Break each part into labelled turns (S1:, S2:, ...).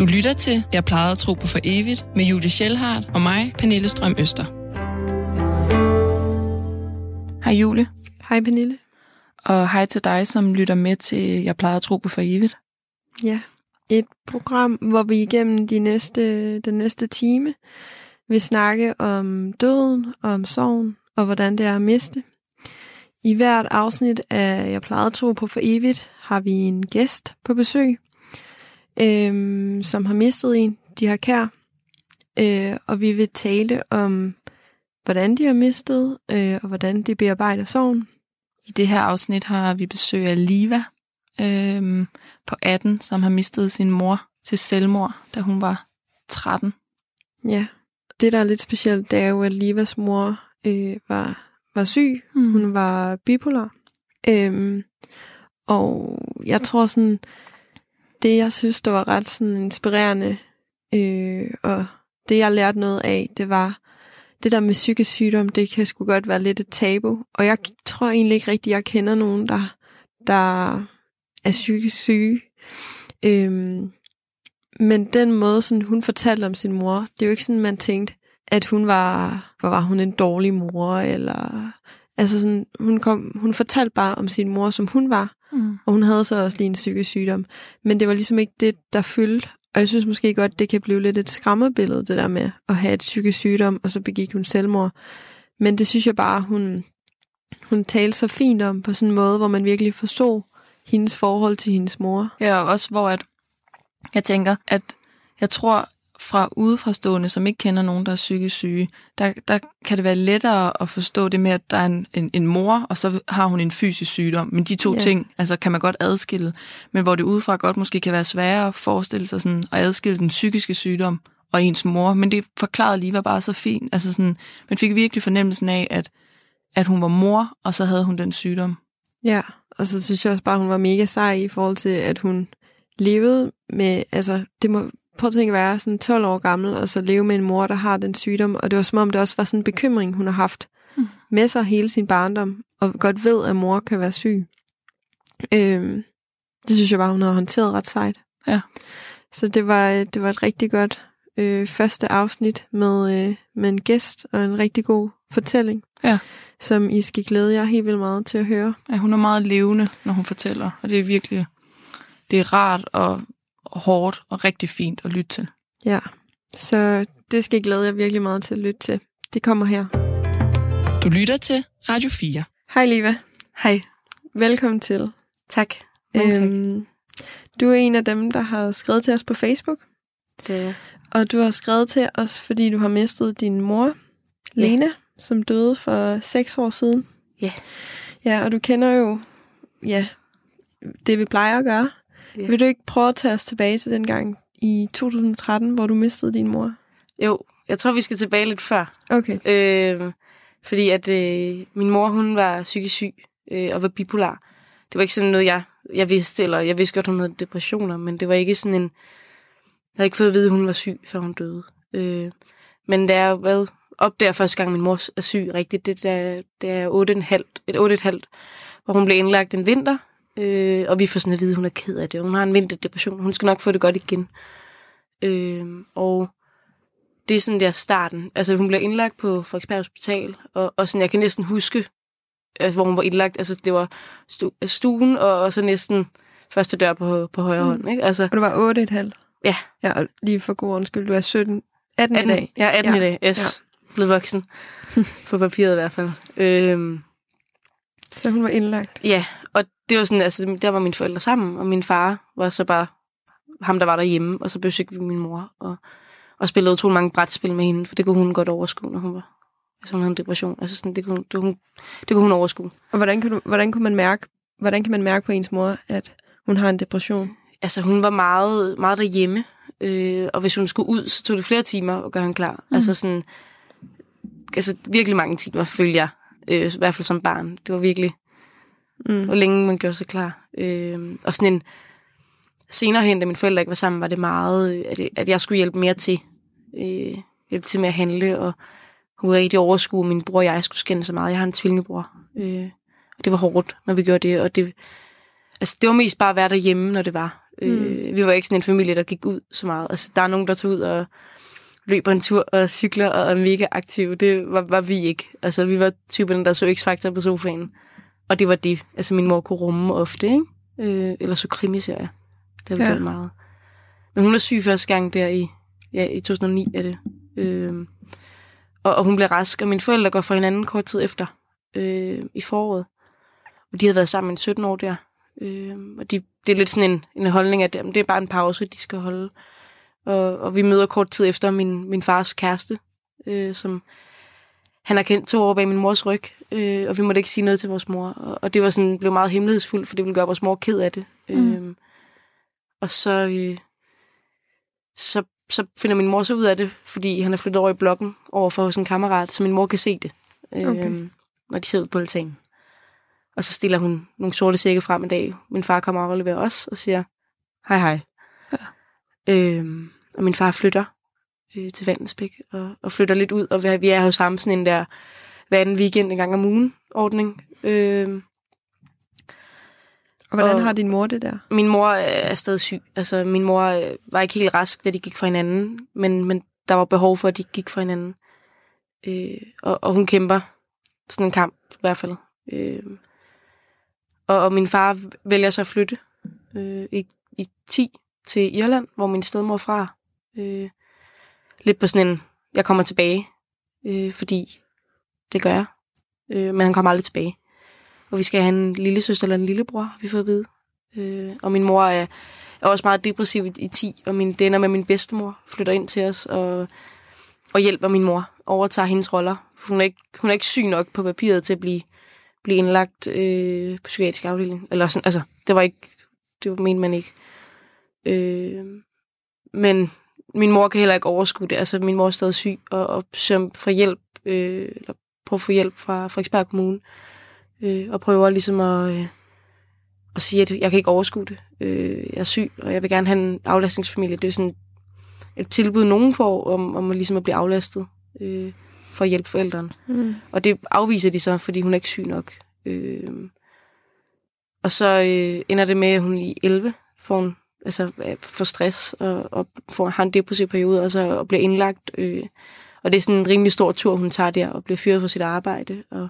S1: Du lytter til Jeg plejede at tro på for evigt med Julie Schellhardt og mig, Pernille Strøm Øster. Hej Julie.
S2: Hej Pernille.
S1: Og hej til dig, som lytter med til Jeg plejede at tro på for evigt.
S2: Ja, et program, hvor vi igennem de næste, den næste time vil snakke om døden og om sorgen og hvordan det er at miste. I hvert afsnit af Jeg plejede at tro på for evigt har vi en gæst på besøg, øhm, som har mistet en, de har kær. Øh, og vi vil tale om, hvordan de har mistet, øh, og hvordan de bearbejder sorgen.
S1: I det her afsnit har vi besøg af Liva øhm, på 18, som har mistet sin mor til selvmord, da hun var 13.
S2: Ja, det der er lidt specielt, det er jo, at Livas mor øh, var, var syg. Mm. Hun var bipolar. Øhm, og jeg tror sådan, det jeg synes, der var ret sådan inspirerende, øh, og det jeg lærte noget af, det var det der med psykisk sygdom, det kan sgu godt være lidt et tabu. Og jeg tror egentlig ikke rigtigt, jeg kender nogen, der, der er psykisk syge. Øhm, men den måde, sådan, hun fortalte om sin mor, det er jo ikke sådan, man tænkte, at hun var, hvor var hun en dårlig mor, eller altså sådan, hun, kom, hun fortalte bare om sin mor, som hun var, mm. og hun havde så også lige en psykisk sygdom. Men det var ligesom ikke det, der fyldte, og jeg synes måske godt, det kan blive lidt et skræmmebillede, det der med at have et psykisk sygdom, og så begik hun selvmord. Men det synes jeg bare, hun, hun talte så fint om, på sådan en måde, hvor man virkelig forstod hendes forhold til hendes mor.
S1: Ja, og også hvor at, jeg tænker, at jeg tror, fra udefrastående, som ikke kender nogen, der er psykisk syge, der, der kan det være lettere at forstå det med, at der er en, en, en mor, og så har hun en fysisk sygdom. Men de to ja. ting altså, kan man godt adskille. Men hvor det udefra godt måske kan være sværere at forestille sig sådan, at adskille den psykiske sygdom og ens mor. Men det forklarede lige var bare så fint. Altså sådan, man fik virkelig fornemmelsen af, at, at hun var mor, og så havde hun den sygdom.
S2: Ja, og så synes jeg også bare, hun var mega sej i forhold til, at hun levede med, altså det må, prøv at tænke at være sådan 12 år gammel, og så leve med en mor, der har den sygdom. Og det var som om, det også var sådan en bekymring, hun har haft mm. med sig hele sin barndom, og godt ved, at mor kan være syg. Øhm, det synes jeg bare, hun har håndteret ret sejt.
S1: Ja.
S2: Så det var, det var et rigtig godt øh, første afsnit med, øh, med en gæst og en rigtig god fortælling.
S1: Ja.
S2: Som I skal glæde jer helt vildt meget til at høre.
S1: Ja, hun er meget levende, når hun fortæller, og det er virkelig det er rart og hårdt og rigtig fint at lytte til.
S2: Ja, så det skal jeg glæde jer virkelig meget til at lytte til. Det kommer her.
S1: Du lytter til Radio 4.
S2: Hej Liva.
S3: Hej.
S2: Velkommen til.
S3: Tak. Mange
S2: øhm, du er en af dem, der har skrevet til os på Facebook.
S3: Det er
S2: Og du har skrevet til os, fordi du har mistet din mor, Lena, ja. som døde for seks år siden.
S3: Ja.
S2: Ja, og du kender jo ja, det, vi plejer at gøre. Ja. Vil du ikke prøve at tage os tilbage til den gang i 2013, hvor du mistede din mor?
S3: Jo, jeg tror, vi skal tilbage lidt før.
S2: Okay.
S3: Øh, fordi at øh, min mor, hun var psykisk syg øh, og var bipolar. Det var ikke sådan noget, jeg, jeg vidste, eller jeg vidste godt, hun havde depressioner, men det var ikke sådan en... Jeg havde ikke fået at vide, at hun var syg, før hun døde. Øh, men da jeg været op der første gang, min mor er syg rigtigt, det, der, det er 8,5, et 8,5, hvor hun blev indlagt en vinter, Øh, og vi får sådan at vide, at hun er ked af det. Hun har en vinterdepression. Hun skal nok få det godt igen. Øh, og det er sådan der starten. Altså, hun bliver indlagt på Frederiksberg Hospital, og, og sådan, jeg kan næsten huske, altså, hvor hun var indlagt. Altså, det var stu, stuen, og, og så næsten første dør på, på højre mm. hånd. Ikke? Altså,
S2: og du var 8,5?
S3: Ja.
S2: Ja, og lige for god undskyld, du er 17, 18,
S3: 18
S2: i dag.
S3: Ja, 18 ja. i dag, yes. Ja. Blevet voksen. på papiret i hvert fald. Øhm,
S2: så hun var indlagt?
S3: Ja, og det var sådan, altså, der var mine forældre sammen, og min far var så bare ham, der var derhjemme, og så besøgte vi min mor, og, og spillede utrolig mange brætspil med hende, for det kunne hun godt overskue, når hun var altså hun havde en depression. Altså sådan, det, kunne, det, kunne, det kunne hun overskue.
S2: Og hvordan kan, du, hvordan, kunne man mærke, hvordan kan man mærke på ens mor, at hun har en depression?
S3: Altså, hun var meget, meget derhjemme, øh, og hvis hun skulle ud, så tog det flere timer at gøre hende klar. Mm. Altså sådan, altså virkelig mange timer, følger jeg, øh, i hvert fald som barn. Det var virkelig, mm. hvor længe man gjorde sig klar. Øh, og sådan en, senere hen, da mine forældre ikke var sammen, var det meget, øh, at, at jeg skulle hjælpe mere til. Øh, hjælpe til med at handle, og hun var rigtig overskue, min bror og jeg skulle skænde så meget. Jeg har en tvillingebror. Øh, og det var hårdt, når vi gjorde det, og det, altså, det var mest bare at være derhjemme, når det var. Øh, Øh, vi var ikke sådan en familie, der gik ud så meget. Altså, der er nogen, der tager ud og løber en tur og cykler og er mega aktive. Det var, var vi ikke. Altså, vi var typen, der så X-Factor på sofaen. Og det var det. Altså, min mor kunne rumme ofte, ikke? Øh, eller så krimiserier. Det har vi ja. gjort meget. Men hun er syg første gang der i, ja, i 2009, er det. Øh, og, og hun blev rask, og mine forældre går fra hinanden kort tid efter øh, i foråret. Og de havde været sammen i 17 år der. Øh, og de, det er lidt sådan en, en holdning, at det er bare en pause, de skal holde. Og, og vi møder kort tid efter min, min fars kæreste, øh, som han har kendt to år bag min mors ryg, øh, og vi måtte ikke sige noget til vores mor. Og, og det var sådan, blev meget hemmelighedsfuldt, for det ville gøre vores mor ked af det. Mm. Øh, og så, øh, så, så finder min mor så ud af det, fordi han er flyttet over i blokken over for hos en kammerat, så min mor kan se det, øh, okay. når de sidder ud på altanen. Og så stiller hun nogle sorte sække frem en dag. Min far kommer og leverer os og siger, hej hej. Øhm, og min far flytter øh, til Vandensbæk og, og flytter lidt ud, og vi er jo sammen sådan en der hver anden weekend en gang om ugen ordning. Øhm,
S2: og hvordan og har din mor det der?
S3: Min mor er stadig syg. Altså, min mor øh, var ikke helt rask, da de gik fra hinanden, men, men der var behov for, at de gik fra hinanden. Øh, og, og hun kæmper sådan en kamp, i hvert fald. Øh, og, og min far vælger så at flytte øh, i, i 10 til Irland, hvor min stedmor er fra. Øh, lidt på sådan en, jeg kommer tilbage, øh, fordi det gør jeg. Øh, men han kommer aldrig tilbage. Og vi skal have en lille søster eller en lillebror, vi får at vide. Øh, og min mor er, er også meget depressiv i, i 10, og min, det ender med min bedstemor flytter ind til os og, og hjælper min mor, overtager hendes roller. Hun er, ikke, hun er ikke syg nok på papiret til at blive blive indlagt øh, på psykiatrisk afdeling. Eller sådan, altså, det var ikke, det var man ikke. Øh, men min mor kan heller ikke overskue det. Altså, min mor er stadig syg, og, og søm for hjælp, øh, eller prøve at få hjælp fra Frederiksberg Kommune, øh, og prøver ligesom at, øh, at sige, at jeg kan ikke overskue det. Øh, jeg er syg, og jeg vil gerne have en aflastningsfamilie. Det er sådan et tilbud, nogen får, om, om ligesom at blive aflastet. Øh, for at hjælpe forældrene. Mm. Og det afviser de så, fordi hun er ikke syg nok. Øh, og så øh, ender det med, at hun i 11 får, hun, altså, øh, får stress og, og får, har en depressiv periode, og så og bliver indlagt. Øh, og det er sådan en rimelig stor tur, hun tager der, og bliver fyret fra sit arbejde. Og,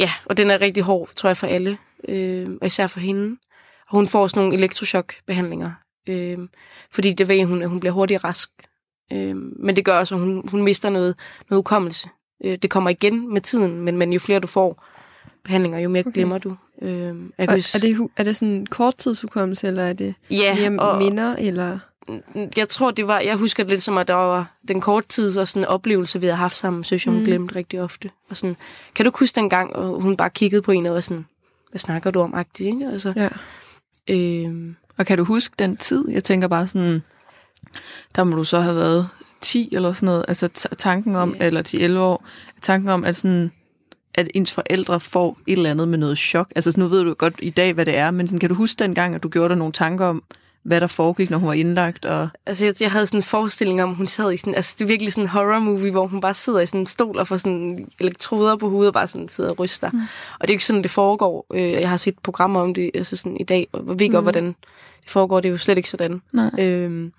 S3: ja, og den er rigtig hård, tror jeg, for alle, øh, og især for hende. Og hun får sådan nogle elektrochokbehandlinger, øh, fordi det ved hun, at hun bliver hurtigt rask. Øh, men det gør også, at hun, hun mister noget, noget hukommelse. Øh, det kommer igen med tiden, men, men jo flere du får behandlinger, jo mere okay. glemmer du. Øh, jeg
S2: og, er, det, er det sådan korttidshukommelse, eller er det
S3: ja,
S2: mere og, minder? Eller?
S3: Jeg tror, det var, jeg husker det lidt som, at der var den kort tids og sådan oplevelse, vi havde haft sammen, synes jeg, hun mm. glemte rigtig ofte. Og sådan, kan du huske den gang, og hun bare kiggede på en og var sådan, hvad snakker du om, agtigt, ikke? Altså, ja.
S1: øh, og kan du huske den tid? Jeg tænker bare sådan, der må du så have været 10 eller sådan noget, altså tanken om, yeah. eller 10-11 år, tanken om, at sådan, at ens forældre får et eller andet med noget chok. Altså nu ved du godt i dag, hvad det er, men sådan, kan du huske dengang, at du gjorde dig nogle tanker om, hvad der foregik, når hun var indlagt? Og...
S3: Altså, jeg, jeg havde sådan en forestilling om, hun sad i sådan, altså det er virkelig sådan en horror movie, hvor hun bare sidder i sådan en stol og får sådan elektroder på hovedet og bare sådan sidder og ryster. Mm. Og det er jo ikke sådan, det foregår. Øh, jeg har set programmer om det altså sådan i dag, og ved ikke mm. hvordan det foregår. Det er jo slet ikke sådan. Nej. Øhm,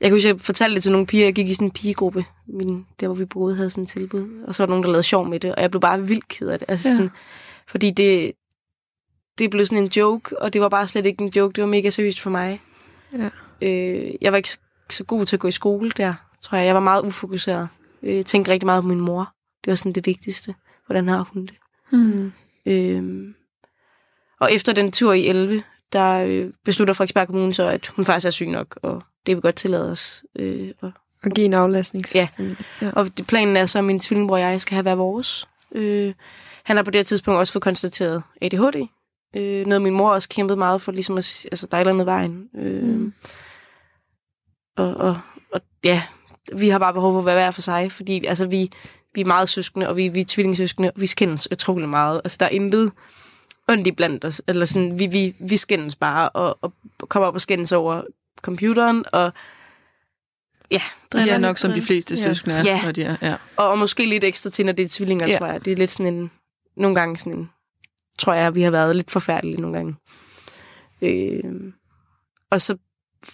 S3: jeg kan huske, jeg fortalte det til nogle piger. Jeg gik i sådan en pigegruppe, min, der hvor vi boede, havde sådan et tilbud. Og så var der nogen, der lavede sjov med det, og jeg blev bare vildt ked af det. Altså ja. sådan, fordi det, det blev sådan en joke, og det var bare slet ikke en joke. Det var mega seriøst for mig. Ja. Øh, jeg var ikke så, så god til at gå i skole der, tror jeg. Jeg var meget ufokuseret. Øh, jeg tænkte rigtig meget på min mor. Det var sådan det vigtigste. Hvordan har hun det? Mm. Øh, og efter den tur i 11, der øh, beslutter Frederiksberg Kommune så, at hun faktisk er syg nok, og det vil godt tillade os. Øh, og,
S2: og give en aflastning.
S3: Ja. ja, og planen er så, at min tvillingbror og jeg skal have hver vores. Øh, han har på det tidspunkt også fået konstateret ADHD. Øh, noget min mor også kæmpede meget for, ligesom at, altså, der er et vejen. Øh, mm. og, og, og ja, vi har bare behov for at være hver for sig, fordi altså, vi, vi er meget søskende, og vi, vi er tvillingesøskende, og vi skændes utrolig meget. Altså, der er intet ondt i blandt os. Eller sådan, vi, vi, vi skændes bare, og, og kommer op og skændes over computeren, og ja.
S1: Det er nok som de fleste ja. søskende er.
S3: Ja. Når de er ja. Og, og måske lidt ekstra til, når det er tvillinger, ja. tror jeg. Det er lidt sådan en, nogle gange sådan en, tror jeg, vi har været lidt forfærdelige nogle gange. Øh, og så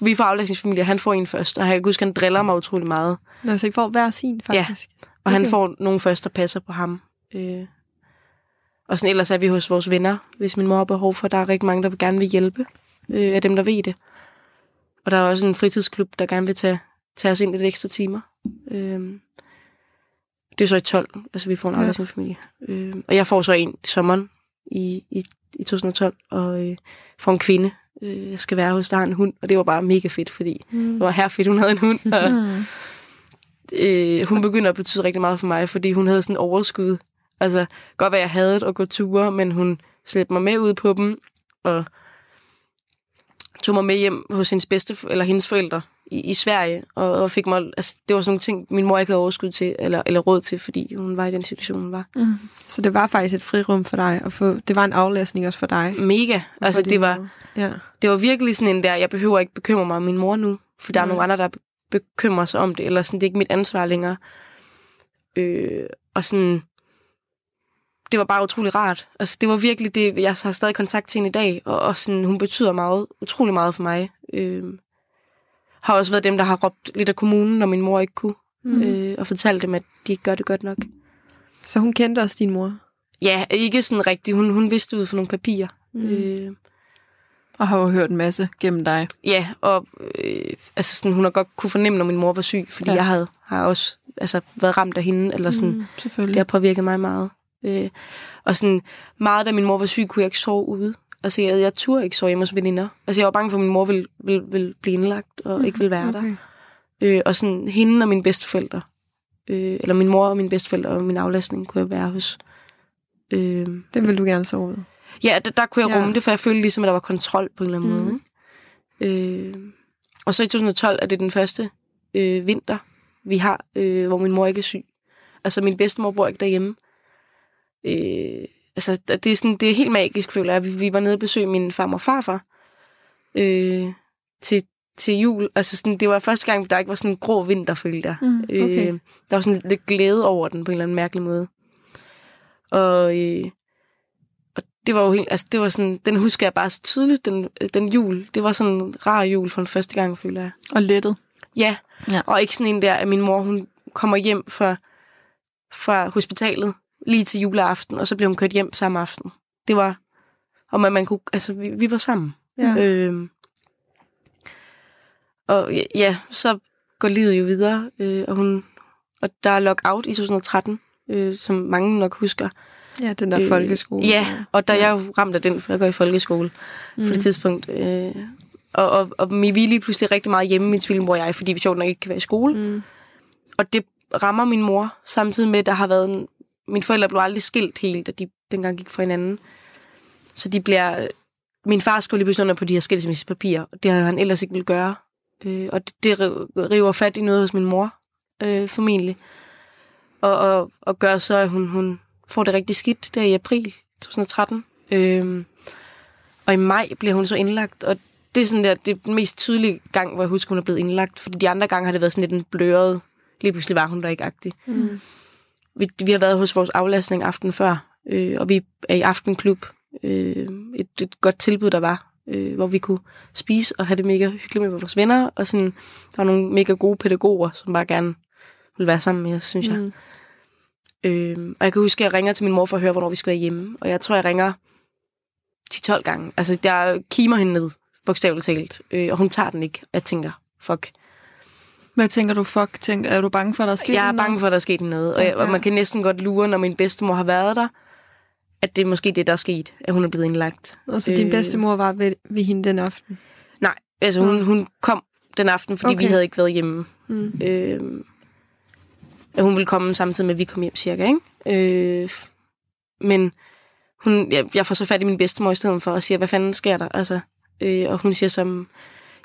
S3: vi får aflæsningsfamilie, han får en først, og jeg kan huske, han driller mig utrolig meget.
S2: Nå, så I får hver sin, faktisk?
S3: Ja, og okay.
S2: Okay.
S3: han får nogen først, der passer på ham. Øh. Og sådan ellers er vi hos vores venner, hvis min mor har behov for. Der er rigtig mange, der vil gerne vil hjælpe øh, af dem, der ved det. Og der er også en fritidsklub, der gerne vil tage, tage os ind lidt ekstra timer. Øh. Det er så i 12, altså vi får en
S2: Ja.
S3: aflastningsfamilie. Øh. Og jeg får så en i sommeren i, i, i 2012, og øh, får en kvinde, øh, jeg skal være hos, der har en hund. Og det var bare mega fedt, fordi
S2: Mm.
S3: det var her fedt, hun havde en hund. Og,
S1: Mm.
S3: øh, hun begynder at betyde rigtig meget for mig, fordi hun havde sådan overskud. Altså, godt være, jeg havde det at gå ture, men hun slæbte mig med ud på dem, og tog mig med hjem hos hendes bedste, eller hendes forældre i, i Sverige, og, og fik mig, altså, det var sådan nogle ting, min mor ikke havde overskud til, eller, eller råd til, fordi hun var i den situation, hun var.
S1: Mm.
S2: Så det var faktisk et frirum for dig at få... Det var en aflæsning også for dig?
S3: Mega. Altså,
S2: For din
S3: det var.
S2: Ja.
S3: det var virkelig sådan en der, jeg behøver ikke bekymre mig om min mor nu, for der er
S2: Nej.
S3: nogle andre, der bekymrer sig om det, eller sådan, det er ikke mit ansvar længere. Øh, og sådan, det var bare utrolig rart. Altså, det var virkelig det, jeg har stadig kontakt til hende i dag, og, og sådan, hun betyder meget, utrolig meget for mig. Øh, har også været dem, der har råbt lidt af kommunen, når min mor ikke kunne,
S2: Mm.
S3: øh, og fortalt dem, at de ikke gør det godt nok.
S2: Så hun kendte også din mor?
S3: Ja, ikke sådan rigtigt. Hun, hun vidste ud for nogle papirer.
S2: Mm.
S3: Øh,
S1: Og har jo hørt en masse gennem dig.
S3: Ja, og øh, altså sådan, hun har godt kunne fornemme, når min mor var syg, fordi
S1: Ja.
S3: jeg havde, har også altså, været ramt af hende, eller sådan, mm.
S1: Mm, selvfølgelig.
S3: det har påvirket mig meget. Øh, og sådan, meget da min mor var syg, kunne jeg ikke sove ude. Altså, jeg, jeg turde ikke sove hjemme hos veninder. Altså, jeg var bange for, at min mor ville, ville, ville blive indlagt, og mm. ikke ville være okay. der. Øh, og sådan, hende og mine bedsteforældre, øh, eller min mor og mine bedsteforældre og min aflastning, kunne jeg være hos. Øh,
S2: Det vil du gerne sove ud.
S3: Ja, der, der kunne jeg
S2: Ja.
S3: rumme det, for jeg følte ligesom, at der var kontrol på en eller anden
S2: mm.
S3: måde. Ikke? Øh, og så i 2012 er det den første øh, vinter, vi har, øh, hvor min mor ikke er syg. Altså, min bedstemor bor ikke derhjemme. Øh, altså, det er, sådan, det er helt magisk, føler jeg. Vi, vi var nede og besøge min farmor og farfar øh, til, til jul. Altså, sådan, det var første gang, der ikke var sådan en grå vinter, følte jeg.
S1: Mm,
S2: okay.
S3: Øh, der var sådan lidt glæde over den på en eller anden mærkelig måde. Og, øh, og det var jo helt, altså det var sådan, den husker jeg bare så tydeligt, den, den jul. Det var sådan en rar jul for den første gang, føler jeg.
S1: Og lettet.
S3: Ja,
S1: Ja.
S3: og ikke sådan en der, at min mor, hun kommer hjem fra, fra hospitalet lige til juleaften, og så blev hun kørt hjem samme aften. Det var, og man, man kunne, altså vi, vi var sammen.
S2: Ja.
S3: Øhm, og ja, så går livet jo videre, øh, og, hun, og der er lockout i 2013, øh, som mange nok husker.
S2: ja, den der
S3: Øh,
S2: folkeskole.
S3: Ja, og der ja. jeg er jo ramt af den, for jeg går i folkeskole mm. på det tidspunkt. Øh, og, og, og vi er lige pludselig rigtig meget hjemme, min tvillingebror og jeg, fordi vi sjovt nok ikke kan være i skole.
S2: Mm.
S3: Og det rammer min mor, samtidig med, at der har været en... Mine forældre blev aldrig skilt helt, da de dengang gik fra hinanden. Så de bliver... Min far skrev lige pludselig under på de her skilsmissepapirer, og det havde han ellers ikke ville gøre. Øh, og det, det river fat i noget hos min mor, øh, formentlig. Og, og, og gør så, at hun, hun får det rigtig skidt der i april 2013. Øh, og i maj bliver hun så indlagt, og det er sådan der, det er den mest tydelige gang, hvor jeg husker, hun er blevet indlagt. Fordi de andre gange har det været sådan lidt en bløret, lige pludselig var hun der ikke agtig.
S2: Mm.
S3: Vi, vi har været hos vores aflastning aften før, øh, og vi er i aftenklub. Øh, et, et godt tilbud, der var, øh, hvor vi kunne spise og have det mega hyggeligt med vores venner. Og sådan, der var nogle mega gode pædagoger, som bare gerne ville være sammen med os, synes jeg.
S2: Mm.
S3: Øh, og jeg kan huske, at jeg ringer til min mor for at høre, hvornår vi skal være hjemme. Og jeg tror, jeg ringer 10-12 gange. Altså, jeg kimer hende ned, bogstaveligt talt. Øh, og hun tager den ikke. Jeg tænker, fuck.
S1: Hvad tænker du, fuck? Tænker, er du bange for, at der er sket
S3: Jeg er bange for, at der er sket noget. Og, jeg, og man kan næsten godt lure, når min bedstemor har været der, at det er måske det, der er sket, at hun er blevet indlagt.
S2: Og så din
S3: Øh,
S2: bedstemor var ved, ved hende den aften?
S3: Nej, altså hun, hun kom den aften, fordi okay. Vi havde ikke været hjemme.
S2: Mm.
S3: Øh, at hun ville komme samtidig med, at vi kom hjem cirka, ikke? Øh, men hun, jeg, jeg får så fat i min bedstemor i stedet for og siger, hvad fanden sker der? Altså, øh, og hun siger som,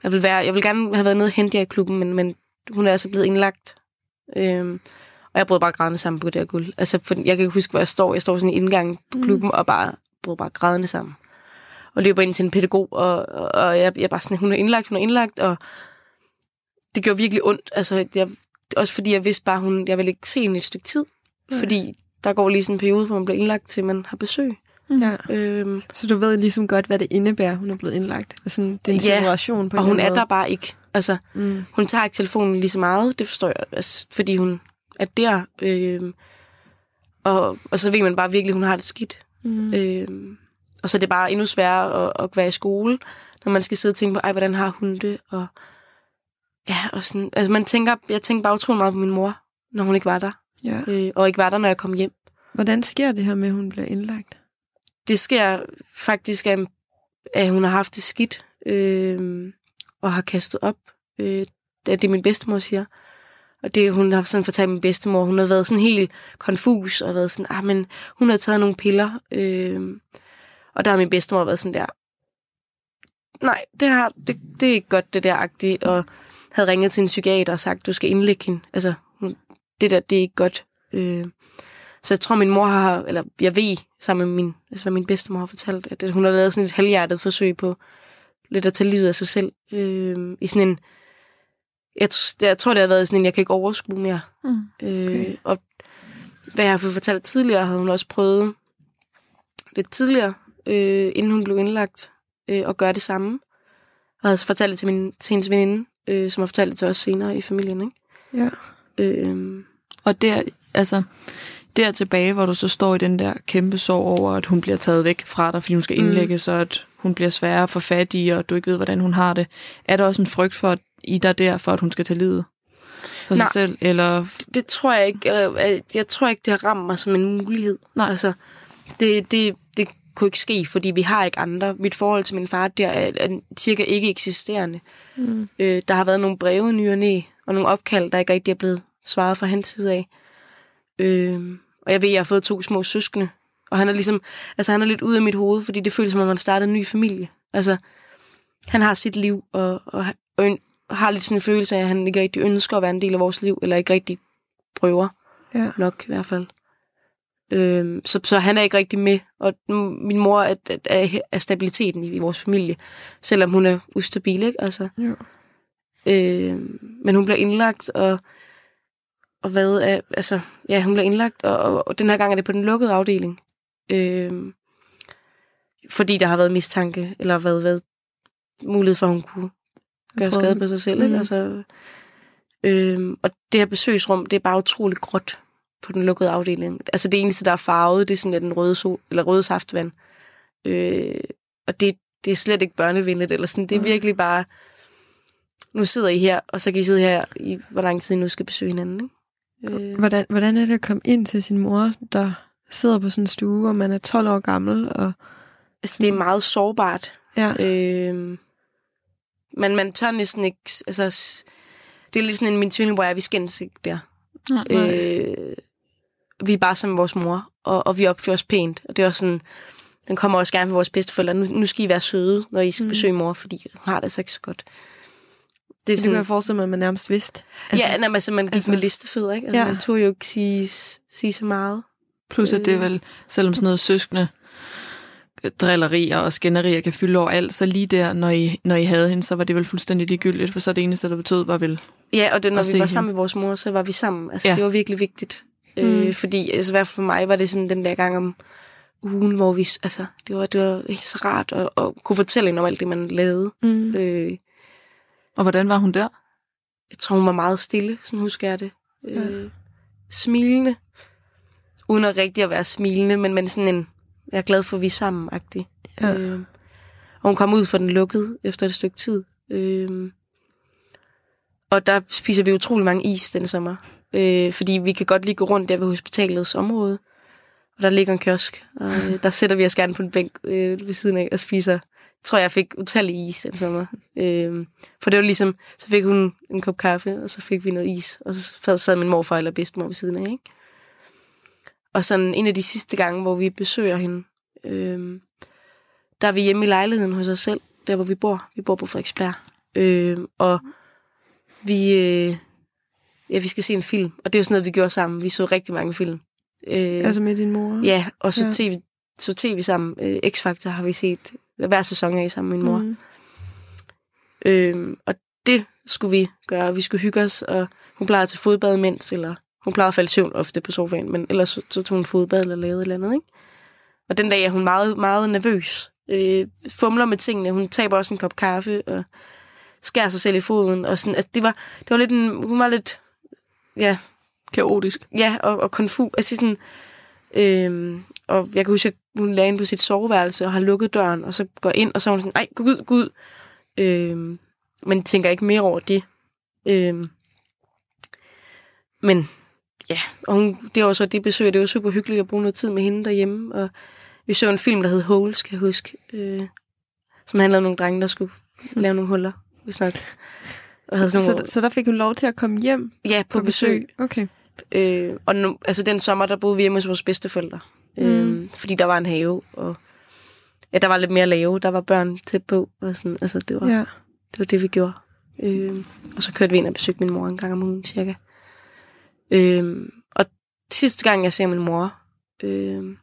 S3: jeg vil, være, jeg vil gerne have været nede og hente jer i klubben, men, men hun er altså blevet indlagt. Øh, og jeg brød bare grædende sammen på det her guld. Altså, for, jeg kan ikke huske, hvor jeg står. Jeg står sådan i indgangen på klubben og bare brød bare grædende sammen. Og løber ind til en pædagog, og, og, og jeg, jeg bare sådan, hun er indlagt, hun er indlagt, og det gjorde virkelig ondt. Altså, jeg, også fordi jeg vidste bare, hun, jeg ville ikke se hende i et stykke tid.
S2: Nej.
S3: Fordi der går lige sådan en periode, hvor man bliver indlagt til, man har besøg.
S2: Ja.
S3: Øhm,
S2: Så du ved ligesom godt, hvad det indebærer, hun er blevet indlagt. Og sådan, det er en
S3: Ja,
S2: separation på
S3: og hun
S2: eller
S3: er der bare ikke. Altså,
S2: måde. Mm.
S3: hun tager ikke telefonen lige så meget, det forstår jeg, altså, fordi hun er der. Øhm, og, og så ved man bare virkelig, at hun har det skidt.
S2: Mm.
S3: Øhm, og så er det bare endnu sværere at, at være i skole, når man skal sidde og tænke på, ej, hvordan har hun det? Og, ja, og sådan, altså man tænker, jeg tænker bare utrolig meget på min mor, når hun ikke var der.
S2: Ja.
S3: Øh, og ikke var der, når jeg kom hjem.
S2: Hvordan sker det her med, at hun bliver indlagt?
S3: Det sker faktisk, at, at hun har haft det skidt, øh, og har kastet op. Øh, det er det, min bedstemor siger. Og det, hun har sådan fortalt min bedstemor, hun har været sådan helt konfus, og været sådan, ah, men hun har taget nogle piller. Øh, og der har min bedstemor været sådan der, nej, det, her, det, det er ikke godt, det der agtigt, og havde ringet til en psykiater og sagt, du skal indlægge hende. Altså, hun, det der, det er ikke godt. Øh, så jeg tror, min mor har, eller jeg ved sammen med min, altså hvad min bedstemor har fortalt, at hun har lavet sådan et halvhjertet forsøg på lidt at tage livet af sig selv. Øh, I sådan en, jeg, jeg tror, det har været sådan en, jeg kan ikke overskue mere.
S1: Mm.
S3: Øh,
S2: Okay.
S3: Og hvad jeg har fået fortalt tidligere, havde hun også prøvet lidt tidligere, øh, inden hun blev indlagt, øh, at gøre det samme. Og havde så fortalt det til, min, til hendes veninde, øh, som har fortalt det til os senere i familien. Ikke?
S2: Ja.
S3: Øh,
S1: Og der, altså, der tilbage, hvor du så står i den der kæmpe sorg over, at hun bliver taget væk fra dig, fordi hun skal
S3: Mm.
S1: indlægges, og at hun bliver sværere at få fat i, og du ikke ved, hvordan hun har det. Er der også en frygt for, at i dig der, for at hun skal tage livet for sig
S3: Nej.
S1: selv? Eller,
S3: det, det tror jeg ikke. øh, Jeg, jeg tror ikke, det har ramt mig som en mulighed.
S1: Nej.
S3: Altså, det, det, det kunne ikke ske, fordi vi har ikke andre. Mit forhold til min far der er, er cirka ikke eksisterende.
S2: Mm.
S3: Øh, der har været nogle breve ny og og nogle opkald, der ikke rigtig er blevet svaret fra hans side af. Øh, og jeg ved, at jeg har fået to små søskende. Og han er ligesom, altså han er lidt ude af mit hoved, fordi det føles som, om man startede en ny familie. Altså, han har sit liv, og, og, og, har lidt sådan en følelse af, at han ikke rigtig ønsker at være en del af vores liv, eller ikke rigtig prøver
S2: Ja.
S3: nok i hvert fald. Øhm, så, så han er ikke rigtig med, og min mor er, er, er stabiliteten i, i vores familie, selvom hun er ustabil, ikke? Altså,
S2: Jo.
S3: øhm, men hun bliver indlagt, og, og hvad er, altså, ja, hun bliver indlagt, og, og, og den her gang er det på den lukkede afdeling. Øhm, fordi der har været mistanke, eller været, været mulighed for, at hun kunne gøre skade på sig selv, ikke?
S2: Mhm.
S3: Altså, øhm, og det her besøgsrum, det er bare utroligt gråt på den lukkede afdeling. Altså det eneste, der er farvet, det er sådan lidt den røde, sol, eller røde saftvand. Øh, og det, det er slet ikke børnevenligt, eller sådan. Det er virkelig bare, nu sidder I her, og så kan I sidde her i, hvor lang tid I nu skal besøge hinanden. Ikke? Øh,
S2: Hvordan, hvordan er det at komme ind til sin mor, der sidder på sådan en stue, og man er 12 år gammel? Og,
S3: altså, det er meget sårbart.
S2: ja.
S3: Øh, men man tør næsten ikke, altså, det er lidt sådan en, min tvillingbror er, vi skændes ikke der.
S1: Nej.
S3: Øh, vi er bare sammen med vores mor, og, og vi opfører os pænt. Og det er også sådan, den kommer også gerne fra vores bedsteforældre. Nu, nu skal I være søde, når I skal
S2: mm.
S3: besøge mor, fordi hun har det altså ikke så godt. Det er
S2: Det
S3: sådan,
S2: kan jeg forestille mig, at man nærmest vidste.
S3: altså, ja, nej, altså, man gik
S2: altså-
S3: med listefødder, ikke? Altså,
S2: Ja.
S3: Man turde jo ikke sige, sige så meget.
S1: Plus at det er
S3: Øh.
S1: vel, selvom sådan noget søskende drillerier og skænderier kan fylde over alt, så lige der, når I, når I havde hende, så var det vel fuldstændig ligegyldigt, for så det eneste, der betød, var vel...
S3: Ja, og det, når vi var
S1: hende.
S3: sammen med vores mor, så var vi sammen. Altså,
S1: Ja.
S3: det var virkelig vigtigt.
S2: Mm.
S3: Mm. Øh, fordi, altså, hvert for mig var det sådan den der gang om ugen, hvor vi, altså, det var, det var ikke så rart at, at kunne fortælle hende om alt det, man lavede.
S2: Mm.
S3: Øh,
S1: Og hvordan var hun der?
S3: jeg tror, hun var meget stille, sådan husker jeg det.
S2: Ja.
S3: Øh, smilende. Uden at rigtig at være smilende, men, men sådan en, jeg er glad for, at vi er sammen -agtig.
S2: Ja.
S3: Øh, og hun kom ud fra den lukkede efter et stykke tid. Øh, og der spiser vi utrolig mange is den sommer. Øh, fordi vi kan godt lige gå rundt der ved hospitalets område. Og der ligger en kiosk. Og øh, der sætter vi os gerne på en bænk øh, ved siden af og spiser. Tror, jeg fik utallige is den sommer. Øh, for det var ligesom, så fik hun en kop kaffe, og så fik vi noget is. Og så sad- min morfar eller bedstemor ved siden af, ikke? Og sådan en af de sidste gange, hvor vi besøger hende, øh, der er vi hjemme i lejligheden hos os selv, der hvor vi bor. Vi bor på Frederiksberg. Øh, og vi, øh, ja, vi skal se en film, og det er jo sådan noget, vi gjorde sammen. Vi så rigtig mange film. Øh,
S2: Altså med din mor?
S3: ja, og så
S2: ja.
S3: tv, så tv sammen. Øh, X-Factor har vi set hver sæson af sammen med min mor. Mm.
S2: Mm.
S3: Øh, og det skulle vi gøre. Vi skulle hygge os, og hun plejede til fodbad imens, eller hun plejede at falde i søvn ofte på sofaen, men ellers så, så tog hun fodbad eller lavede et eller andet, ikke? Og den dag er hun meget, meget nervøs. Øh, fumler med tingene. Hun taber også en kop kaffe og skærer sig selv i foden. Og sådan, altså, det, var, det var lidt en, hun var lidt, ja,
S1: Kaotisk.
S3: ja, og, og konfus. Altså sådan, øhm, og jeg kan huske, at hun lagde ind på sit soveværelse og har lukket døren, og så går ind, og så er hun sådan, ej, gå ud, gå ud. Øhm, men tænker ikke mere over det. Øhm, men ja, og hun, det var så det besøg, det var super hyggeligt at bruge noget tid med hende derhjemme, og vi så en film, der hed Holes, kan jeg huske, øh, som handlede om nogle drenge, der skulle lave nogle huller, hvis nok. Og havde sådan
S2: Så,
S3: nogle,
S2: så der fik hun lov til at komme hjem
S3: ja, på, på besøg.
S2: Okay.
S3: Øh, og nu, altså den sommer, der boede vi hjemme hos vores bedsteforældre. Mm. Øh, fordi der var en have, og ja, der var lidt mere lave. Der var børn tæt på, og sådan, altså det var, ja. Det var det, vi gjorde. Øh, og så kørte vi ind og besøgte min mor en gang om ugen, cirka. Øh, og sidste gang, jeg ser min mor, øh,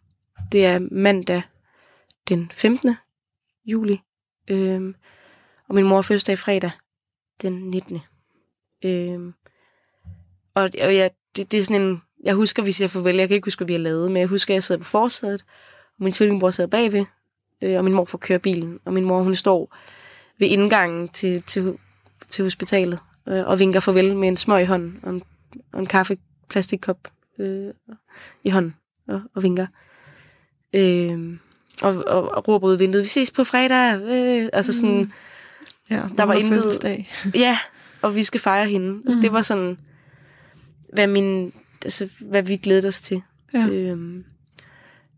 S3: det er mandag den 15. juli. Øh, og min mor er fødselsdag fredag den 19. Øh, og, og ja, det, det er sådan en... Jeg husker, vi siger farvel. Jeg kan ikke huske, hvad vi har lavet, men jeg husker, at jeg sidder på forsædet, og min tvillingbror sidder bagved, øh, og min mor får køre bilen. Og min mor, hun står ved indgangen til, til, til hospitalet øh, og vinker farvel med en smøg i hånden og en, og en kaffe plastikkop øh, i hånden og, og vinker. Øh, og, og, og råber ud vinduet, vi ses på fredag. Øh, altså sådan, mm.
S2: Ja,
S3: Der var intet-. Ja, og vi skal fejre hende. Mm. Det var sådan, hvad, min, altså, hvad vi glædede os til.
S1: Ja.
S3: Øhm,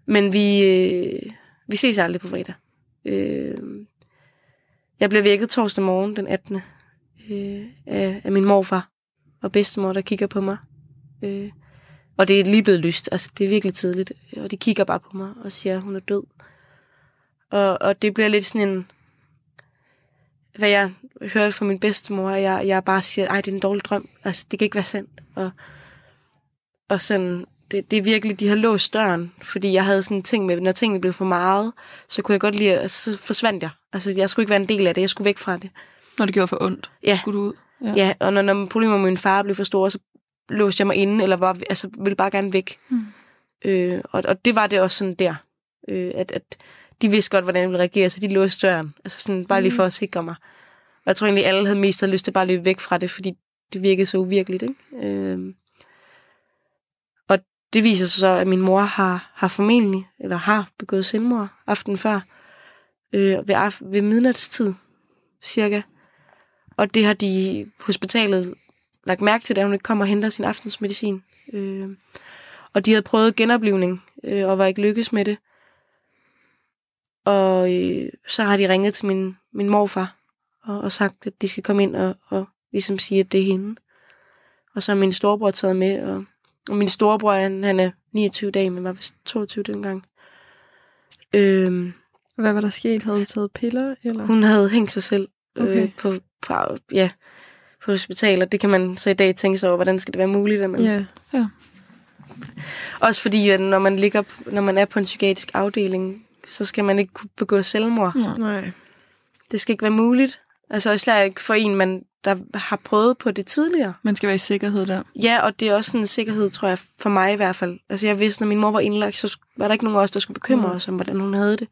S3: men vi, øh, vi ses aldrig på fredag. Øhm, jeg blev vækket torsdag morgen den 18. Øh, af, af min morfar og bedstemor, der kigger på mig. Øh, og det er lige blevet lyst. Altså, det er virkelig tidligt. Og de kigger bare på mig og siger, at hun er død. Og, og det bliver lidt sådan en... Hvad jeg hører fra min bedstemor, at jeg, jeg bare siger, ej, det er en dårlig drøm. Altså, det kan ikke være sandt. Og, og sådan, det, det er virkelig, de har låst døren, fordi jeg havde sådan en ting med, når tingene blev for meget, så kunne jeg godt lide, så forsvandt jeg. Altså, jeg skulle ikke være en del af det, jeg skulle væk fra det.
S1: Når det gjorde for ondt,
S3: Ja.
S1: skulle du ud.
S3: Ja, ja og når, når problemer med min far blev for store, så låste jeg mig inde, eller var, altså, ville bare gerne væk.
S1: Mm.
S3: Øh, og, og det var det også sådan der, øh, at, at de vidste godt, hvordan jeg ville reagere, så de låste døren. Altså sådan, bare lige for at sikre mig. Og jeg tror egentlig, alle havde mest havde lyst til bare at løbe væk fra det, fordi det virkede så uvirkeligt. Ikke? Øh, det viser sig så, at min mor har, har formentlig, eller har begået selvmord aften før, øh, ved, af, ved midnatstid, cirka. Og det har de hospitalet lagt mærke til, da hun ikke kommer og henter sin aftensmedicin. Øh, og de havde prøvet genoplivning, øh, og var ikke lykkes med det. Og øh, så har de ringet til min, min morfar, og, og sagt, at de skal komme ind og, og ligesom sige, at det er hende. Og så har min storebror taget med, og, og min storebror, han, han er 29 dage, men var vist 22 dengang. Øh,
S2: Hvad var der sket? Havde hun taget piller? Eller?
S3: hun havde hængt sig selv øh,
S2: Okay.
S3: på, på, ja, på hospital, og det kan man så i dag tænke sig over, hvordan skal det være muligt, at man
S2: Ja.
S3: Også fordi, at når man, ligger, når man er på en psykiatrisk afdeling, så skal man ikke kunne begå selvmord.
S1: Nej.
S2: Nej.
S3: Det skal ikke være muligt. Altså især ikke for en, man, der har prøvet på det tidligere.
S1: Man skal være i sikkerhed der.
S3: Ja, og det er også sådan en sikkerhed, tror jeg, for mig i hvert fald. Altså jeg vidste, når min mor var indlagt, så var der ikke nogen af os, der skulle bekymre os om, hvordan hun havde det.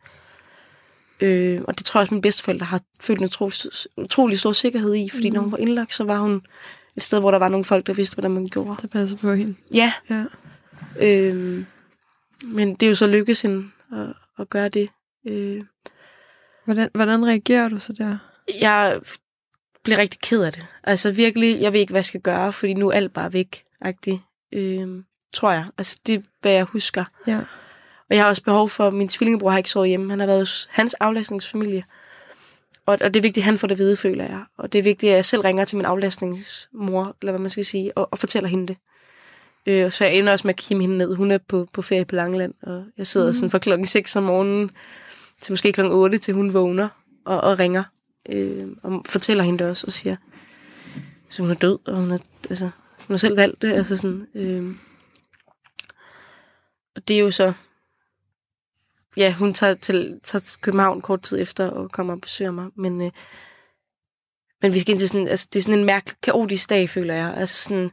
S3: Øh, og det tror jeg også, min bedsteforældre har følt en utrolig, utrolig stor sikkerhed i, fordi mm. når hun var indlagt, så var hun et sted, hvor der var nogle folk, der vidste, hvordan man gjorde.
S2: Der passer på hende.
S3: Ja,
S2: Ja.
S3: Øhm, men det er jo så lykkedes hende at, at gøre det. Øh,
S2: Hvordan, hvordan reagerer du så der?
S3: jeg bliver rigtig ked af det. Altså virkelig, jeg ved ikke, hvad jeg skal gøre, fordi nu er alt bare væk, agtigt. Øhm, tror jeg. Altså det er, hvad jeg husker.
S2: Ja.
S3: Og jeg har også behov for, min tvillingebror har ikke sovet hjemme. Han har været hos hans aflastningsfamilie. Og, og det er vigtigt, at han får det vide, føler jeg. Og det er vigtigt, at jeg selv ringer til min aflastningsmor, eller hvad man skal sige, og, og fortæller hende det. Øh, så jeg ender også med at kigge hende ned. Hun er på, på ferie på Langeland, og jeg sidder mm. sådan fra klokken 6 om morgenen til måske klokken 8, til hun vågner og, og ringer. Øh, og fortæller hende det også, og siger, så hun er død, og hun, er, altså, hun har selv valgt det. Altså sådan, øh, og det er jo så ja, hun tager til, tager til København kort tid efter og kommer og besøger mig. Men, øh, men vi skal ind til sådan, altså, det er sådan en mærkelig, kaotisk dag, føler jeg. Altså sådan,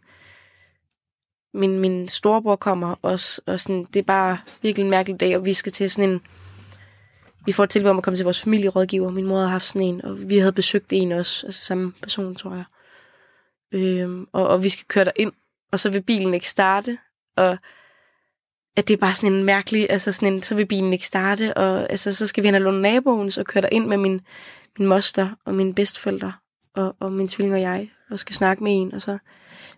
S3: min, min storebror kommer også, og sådan, det er bare virkelig en mærkelig dag, og vi skal til sådan en, vi får et tilbud om at komme til vores familierådgiver. Min mor havde haft sådan en, og vi havde besøgt en også, altså samme person, tror jeg. Øhm, og, og vi skal køre der ind, og så vil bilen ikke starte, og at det er bare sådan en mærkelig, altså sådan en, så vil bilen ikke starte, og altså, så skal vi hen og låne naboen, så køre der ind med min, min moster og mine bedstforældre og, og min tvilling og jeg, og skal snakke med en, og så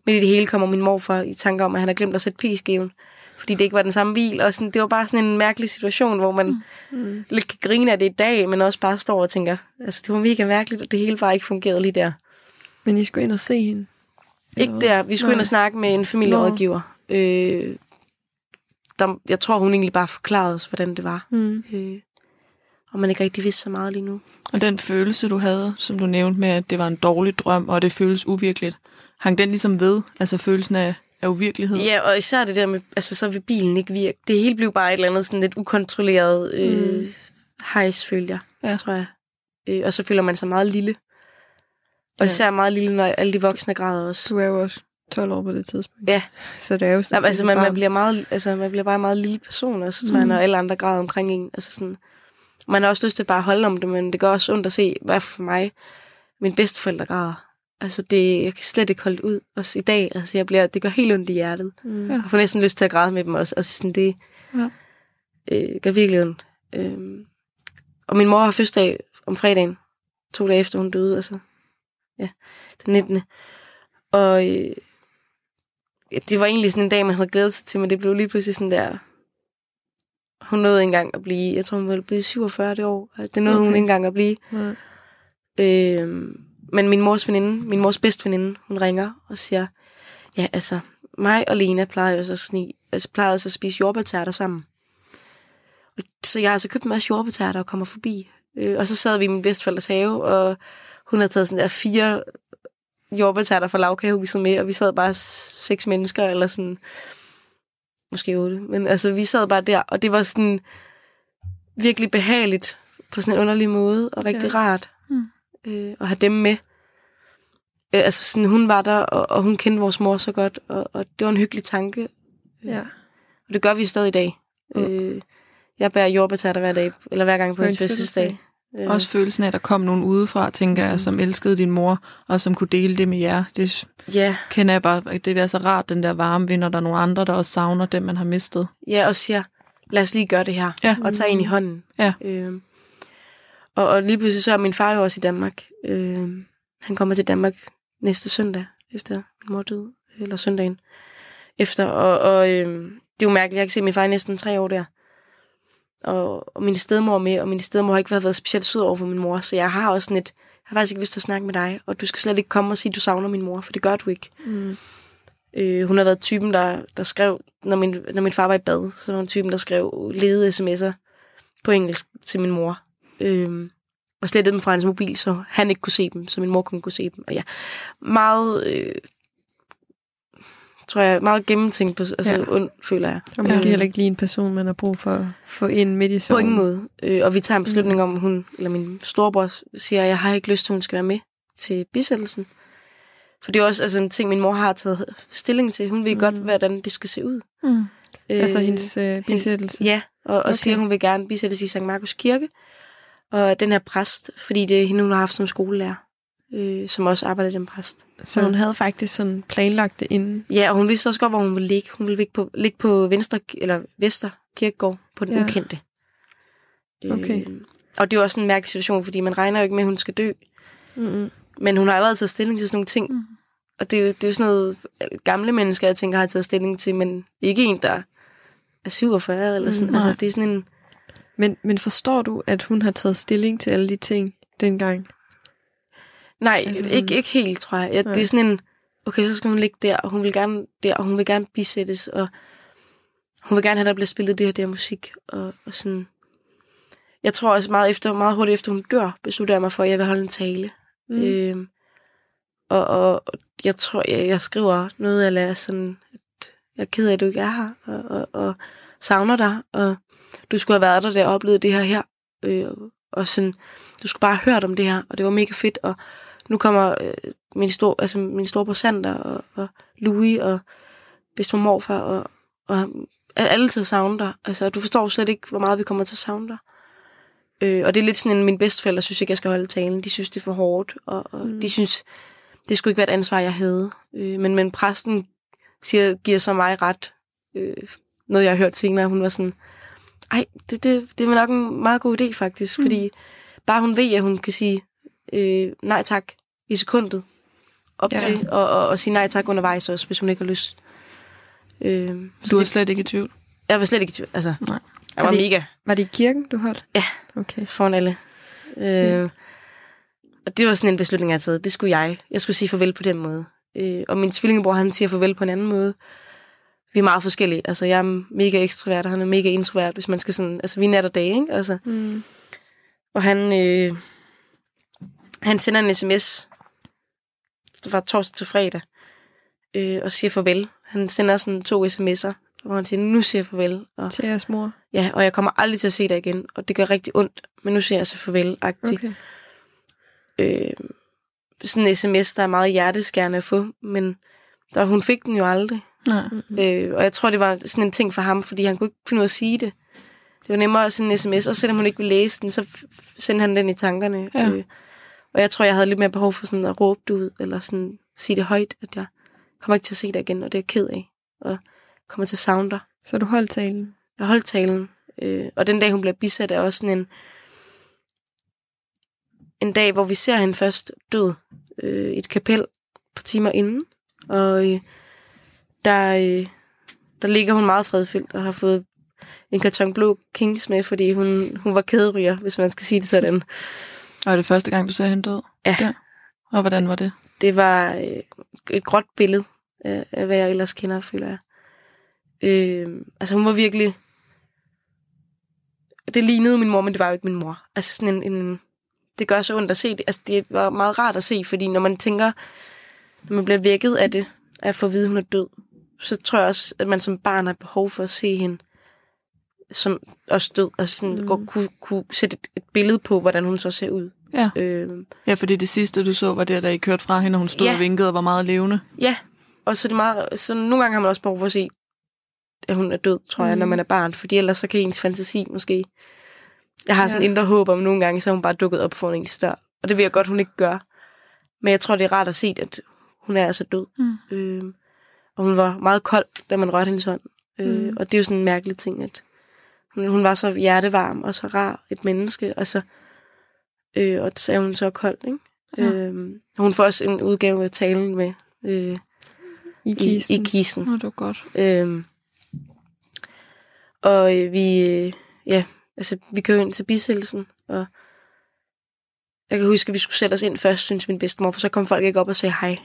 S3: midt i det hele kommer min morfar i tanke om, at han har glemt at sætte p-skiven, fordi det ikke var den samme bil, og sådan, det var bare sådan en mærkelig situation, hvor man mm. lidt kan grine af det i dag, men også bare står og tænker, altså det var mega mærkeligt, at det hele bare ikke fungerede lige der.
S2: Men I skulle ind og se hende?
S3: Ikke der. Vi skulle Nej. ind og snakke med en familierådgiver. Øh, der, jeg tror, hun egentlig bare forklarede os, hvordan det var. Mm. Øh, og man ikke rigtig vidste så meget lige nu.
S1: Og den følelse, du havde, som du nævnte med, at det var en dårlig drøm, og det føles uvirkeligt, hang den ligesom ved? Altså følelsen af, af uvirkelighed?
S3: Ja, og især det der med, altså så vil bilen ikke virke. Det hele blev bare et eller andet sådan lidt ukontrolleret øh, mm. hejs, følte jeg, ja. tror jeg. Øh, og så føler man sig meget lille. Og især meget lille, når alle de voksne græder også.
S2: Du er jo også 12 år på det tidspunkt.
S3: Ja.
S2: Så det er jo sådan
S3: Jamen, altså, man, man, bliver meget, altså, man bliver bare en meget lille person også, tror mm. jeg, når alle andre græder omkring en. Altså sådan, man har også lyst til bare at holde om det, men det gør også ondt at se, hvad for mig, min bedsteforældre græder. Altså, det, jeg kan slet ikke holde ud. Også i dag, altså, jeg bliver, det gør helt ondt i hjertet. Mm. Jeg får næsten lyst til at græde med dem også. Altså, sådan, det ja. øh, gør virkelig ondt. Øhm, og min mor har fødselsdag om fredagen, to dage efter hun døde, altså, ja, den 19. Og øh, det var egentlig sådan en dag, man havde glædet sig til, men det blev lige pludselig sådan der... Hun nåede engang at blive... Jeg tror, hun ville blive 47 det år. Det nåede okay. hun ikke engang at blive. Ja. Øh, men min mors veninde, min mors bedste veninde, hun ringer og siger, ja, altså, mig og Lena plejede jo så, sni, altså, plejede så at spise jordbærtærter sammen. Så jeg har altså købt en masse jordbærtærter og kommer forbi. Øh, og så sad vi i min bedsteforældres have, og hun havde taget sådan der fire jordbærtærter fra lavkagehuset med, og vi sad bare seks mennesker, eller sådan, måske otte, men altså, vi sad bare der, og det var sådan virkelig behageligt på sådan en underlig måde, og rigtig ja. rart. Øh, at have dem med. Øh, altså, sådan, hun var der, og, og hun kendte vores mor så godt, og, og det var en hyggelig tanke.
S2: Ja.
S3: Og det gør vi stadig i dag. Mm. Øh, jeg bærer jordbærtærter hver dag, eller hver gang på, en fødselsdag.
S1: Øh. Også følelsen af, at der kom nogen udefra, tænker jeg, som elskede din mor, og som kunne dele det med jer. Det
S3: ja.
S1: kender jeg bare. Det er så rart, den der varme vind, og der er nogle andre, der også savner dem, man har mistet.
S3: Ja, og siger, lad os lige gøre det her, ja. og tage ind i hånden.
S1: Ja.
S3: Øh, og, og lige pludselig så er min far jo også i Danmark. Øh, han kommer til Danmark næste søndag, efter min mor døde, eller søndagen efter. Og, og øh, det er jo mærkeligt, jeg har ikke set min far i næsten tre år der og, og min stedmor med, og min stedmor har ikke været, været specielt sød over for min mor, så jeg har også sådan et, jeg har faktisk ikke lyst til at snakke med dig, og du skal slet ikke komme og sige, at du savner min mor, for det gør du ikke. Mm. Øh, hun har været typen, der, der skrev, når min, når min far var i bad, så var hun typen, der skrev ledede sms'er på engelsk til min mor. Øh, og slettede dem fra hans mobil, så han ikke kunne se dem, så min mor kunne kunne se dem. Og ja, meget øh, tror jeg, meget gennemtænkt, på, altså ja. ond, føler jeg.
S2: Og måske øhm. heller ikke lige en person, man har brug for at få ind midt i sorgen.
S3: På ingen måde. Øh, og vi tager en beslutning mm. om, hun, eller min storebror siger, at jeg har ikke lyst til, at hun skal være med til bisættelsen. For det er også altså, en ting, min mor har taget stilling til. Hun ved mm. godt, hvordan det skal se ud.
S2: Mm. Øh, altså hendes øh, bisættelse?
S3: Hendes, ja, og, og okay. siger, at hun vil gerne bisættes i St. Markus Kirke. Og den her præst, fordi det er hende, hun har haft som skolelærer øh, som også arbejder i den præst.
S2: Så hun havde faktisk sådan planlagt det inden?
S3: Ja, og hun vidste også godt, hvor hun ville ligge. Hun ville ligge på, ligge på Venstre, eller Vester Kirkegård, på den ja. ukendte.
S2: Okay.
S3: Øh, og det er også en mærkelig situation, fordi man regner jo ikke med, at hun skal dø.
S2: Mm-hmm.
S3: Men hun har allerede taget stilling til sådan nogle ting. Mm. Og det er, jo, det er jo sådan noget, gamle mennesker, jeg tænker, har taget stilling til, men ikke en, der er 47 eller sådan. Mm, altså, det er sådan en...
S2: Men, men forstår du, at hun har taget stilling til alle de ting dengang?
S3: Nej, altså sådan... ikke, ikke helt, tror jeg. Ja, det er sådan en, okay, så skal hun ligge der, og hun vil gerne der, og hun vil gerne bisættes, og hun vil gerne have, at der bliver spillet det her der musik, og, og sådan. Jeg tror også meget, efter, meget hurtigt efter hun dør, beslutter jeg mig for, at jeg vil holde en tale. Mm. Øhm, og, og jeg tror, jeg, jeg skriver noget, eller sådan, at jeg er ked af, at du ikke er her, og, og, og savner dig, og du skulle have været der, der og oplevet det her her. Øh, og sådan, du skulle bare have hørt om det her, og det var mega fedt, og nu kommer øh, min, stor, altså min storebror Sander og, og Louis og bedste morfar, og, og alle til at savne dig. Altså, du forstår slet ikke, hvor meget vi kommer til at savne dig. Øh, og det er lidt sådan, at mine bedsteforældre synes ikke, jeg skal holde talen. De synes, det er for hårdt, og, og mm. de synes, det skulle ikke være et ansvar, jeg havde. Øh, men, men præsten siger, giver så mig ret. Øh, noget, jeg har hørt senere, hun var sådan, ej, det, det, det er nok en meget god idé faktisk, mm. fordi bare hun ved, at hun kan sige øh, nej tak i sekundet op ja. til, og, og, og sige nej tak undervejs også, hvis hun ikke har lyst.
S1: Øh, du er det, slet ikke i tvivl?
S3: Jeg var slet ikke i tvivl, altså. Nej. Jeg var,
S2: var
S3: det, mega.
S2: Var det i kirken, du holdt?
S3: Ja, okay. foran alle. Øh, ja. Og det var sådan en beslutning, jeg havde taget. Det skulle jeg. Jeg skulle sige farvel på den måde. Øh, og min tvillingebror, han siger farvel på en anden måde. Vi er meget forskellige. Altså, jeg er mega ekstrovert, og han er mega introvert, hvis man skal sådan... Altså, vi er nat og dag, ikke? Altså. Mm. Og han... Øh, han sender en sms fra torsdag til fredag, øh, og siger farvel. Han sender sådan to sms'er, hvor han siger, nu siger jeg farvel. Og,
S2: til jeres mor?
S3: Ja, og jeg kommer aldrig til at se dig igen, og det gør rigtig ondt, men nu siger jeg så farvel Okay. Øh, sådan en sms, der er meget hjerteskærende at få, men der, hun fik den jo aldrig. Nej. Øh, og jeg tror, det var sådan en ting for ham, fordi han kunne ikke finde ud af at sige det. Det var nemmere at sende en sms, og selvom hun ikke ville læse den, så sendte han den i tankerne. Ja. Øh, og jeg tror, jeg havde lidt mere behov for sådan at råbe det ud, eller sådan sige det højt, at jeg kommer ikke til at se dig igen, og det er jeg ked af. Og kommer til at savne dig.
S2: Så du holdt talen?
S3: Jeg holdt talen. Øh, og den dag, hun bliver bisat, er også sådan en, en dag, hvor vi ser hende først død øh, i et kapel på timer inden. Og øh, der, øh, der ligger hun meget fredfyldt og har fået en karton blå kings med, fordi hun, hun var kæderyger, hvis man skal sige det sådan.
S1: Og det første gang, du ser hende død?
S3: Ja. Der.
S1: Og hvordan var det?
S3: Det var øh, et gråt billede af, af, hvad jeg ellers kender, føler jeg. Øh, altså hun var virkelig... Det lignede min mor, men det var jo ikke min mor. Altså sådan en, en det gør så ondt at se det. Altså, det var meget rart at se, fordi når man tænker, når man bliver vækket af det, at få at vide, at hun er død, så tror jeg også, at man som barn har behov for at se hende som også død. Altså sådan, mm. godt kunne, kunne sætte et, et billede på, hvordan hun så ser ud.
S1: Ja. Øh, ja, fordi det sidste, du så, var det, da I kørte fra hende, og hun stod ja. og vinkede og var meget levende.
S3: Ja, og så, det meget, så nogle gange har man også behov for at se, at hun er død, tror jeg, mm. når man er barn. Fordi ellers så kan ens fantasi måske jeg har sådan ja. indre håb om, nogle gange, så hun bare dukket op for en større. Og det vil jeg godt, hun ikke gør. Men jeg tror, det er rart at se, at hun er altså død. Mm. Øh, og hun var meget kold, da man rørte hendes hånd. Øh, mm. Og det er jo sådan en mærkelig ting, at hun, hun var så hjertevarm og så rar et menneske, og så, øh, og så er hun så kold, ikke? Ja. Øh, hun får også en udgave af talen med øh,
S2: i kisten.
S3: I, i kisten.
S1: Oh, det var godt.
S3: Øh, og øh, vi, øh, ja, Altså, vi kører ind til bisættelsen, og jeg kan huske, at vi skulle sætte os ind først, synes min bedstemor, for så kom folk ikke op og sagde hej.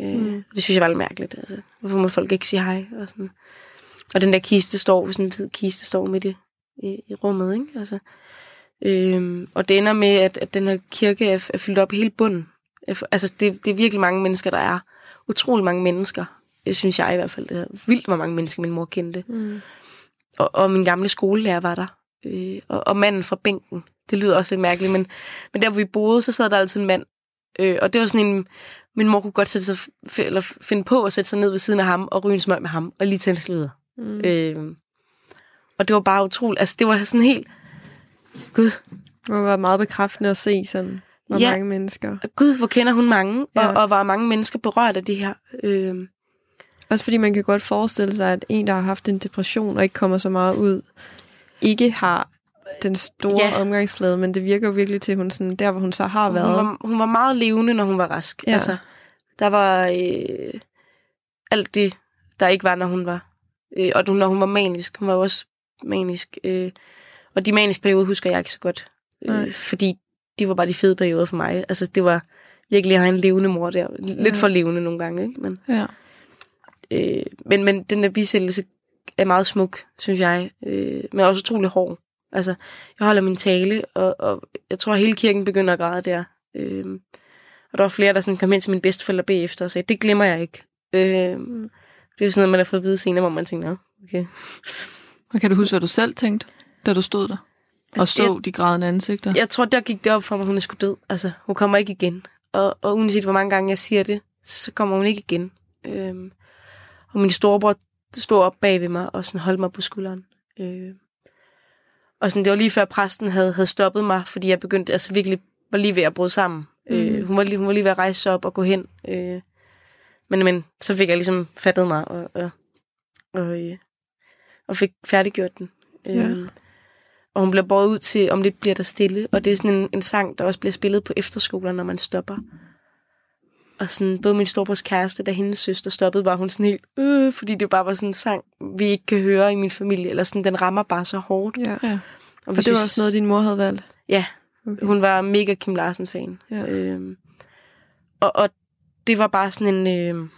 S3: Øh, mm. Det synes jeg var lidt mærkeligt. Altså. Hvorfor må folk ikke sige hej? Og, sådan. og den der kiste står, sådan en hvid kiste står midt i, i, i rummet. Ikke? Altså, øhm, og det ender med, at, at den her kirke er, er fyldt op hele bunden. Altså, det, det er virkelig mange mennesker, der er. Utrolig mange mennesker. Det synes jeg i hvert fald. Det er vildt, hvor mange mennesker min mor kendte. Mm. Og, og min gamle skolelærer var der øh, og, og manden fra bænken. Det lyder også lidt mærkeligt, men, men der, hvor vi boede, så sad der altid en mand. Øh, og det var sådan en... Min mor kunne godt sætte sig, eller finde på at sætte sig ned ved siden af ham og ryge en smøg med ham, og lige tænde sløder. Mm. Øh, og det var bare utroligt. Altså, det var sådan helt... Gud.
S2: Det var meget bekræftende at se sådan, hvor ja. mange mennesker.
S3: Gud, hvor kender hun mange, ja. og, og var mange mennesker berørt af det her. Øh,
S2: også fordi man kan godt forestille sig, at en, der har haft en depression og ikke kommer så meget ud, ikke har den store ja. omgangsflade, men det virker jo virkelig til, hun sådan, der hvor hun så har været.
S3: Hun var, hun var meget levende, når hun var rask. Ja. Altså, der var øh, alt det, der ikke var, når hun var. Øh, og når hun var manisk. Hun var også manisk. Øh, og de maniske perioder husker jeg ikke så godt. Øh, fordi de var bare de fede perioder for mig. Altså, det var virkelig at have en levende mor der. Lidt ja. for levende nogle gange, ikke? Men, ja. øh, men, men den der bisættelse er meget smuk, synes jeg, øh, men også utrolig hård. Altså, jeg holder min tale, og, og jeg tror, at hele kirken begynder at græde der. Øh, og der var flere, der sådan kom ind til min bedsteforældre bagefter og sagde, det glemmer jeg ikke. Øh, mm. Det er jo sådan noget, man har fået at vide senere, hvor man tænker, okay.
S1: Og kan du huske, hvad du selv tænkte, da du stod der? Og så jeg, de grædende ansigter?
S3: Jeg tror, der gik det op for mig, at hun er sgu død. Altså, hun kommer ikke igen. Og, og uanset hvor mange gange jeg siger det, så kommer hun ikke igen. Øhm, og min storebror stod op bag ved mig og sådan holdt mig på skulderen. Øh, og sådan, det var lige før præsten havde, havde stoppet mig, fordi jeg begyndte, altså virkelig var lige ved at bryde sammen. Mm. Øh, hun, var lige, hun var lige ved at rejse sig op og gå hen. Øh, men, men så fik jeg ligesom fattet mig og, og, og, øh, og fik færdiggjort den.
S2: Ja.
S3: Øh, og hun bliver båret ud til, om lidt bliver der stille. Og det er sådan en, en sang, der også bliver spillet på efterskoler, når man stopper. Og sådan, både min storebrors kæreste, da hendes søster stoppede, var hun sådan helt, øh, fordi det bare var sådan en sang, vi ikke kan høre i min familie, eller sådan, den rammer bare så hårdt.
S2: Ja.
S1: Ja.
S3: Og,
S2: Og det var også noget, din mor havde valgt?
S3: Ja,
S2: Okay.
S3: hun var mega Kim Larsen-fan.
S2: Ja.
S3: Øhm, og, og det var bare sådan en, øh,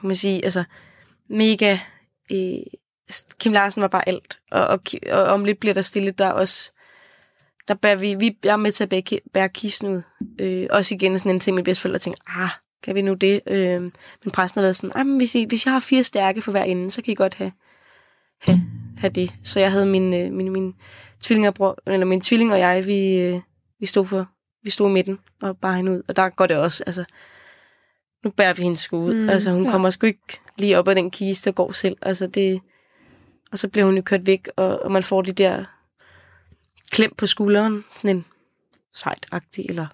S3: kan man sige, altså, mega, øh, Kim Larsen var bare alt. Og, og, og om lidt bliver der stille, der er også, der bærer vi, vi er med til at bære, bære kisten ud. Øh, også igen sådan en ting, min bedsteforældre tænker, ah, kan vi nu det? Øh, men præsten har været sådan, men hvis, I, hvis jeg har fire stærke for hver ende, så kan I godt have, have, have det. Så jeg havde min, øh, min, min tvillingerbror, eller min tvilling og jeg, vi, øh, vi stod for, vi stod i midten og bar hende ud. Og der går det også, altså, nu bærer vi hende sgu ud.
S2: Mm,
S3: altså, hun
S1: ja.
S3: kommer sgu ikke lige op af den kiste og går selv. Altså, det, og så bliver hun jo kørt væk, og, og man får de der klem på skulderen, sådan en sejt-agtig, eller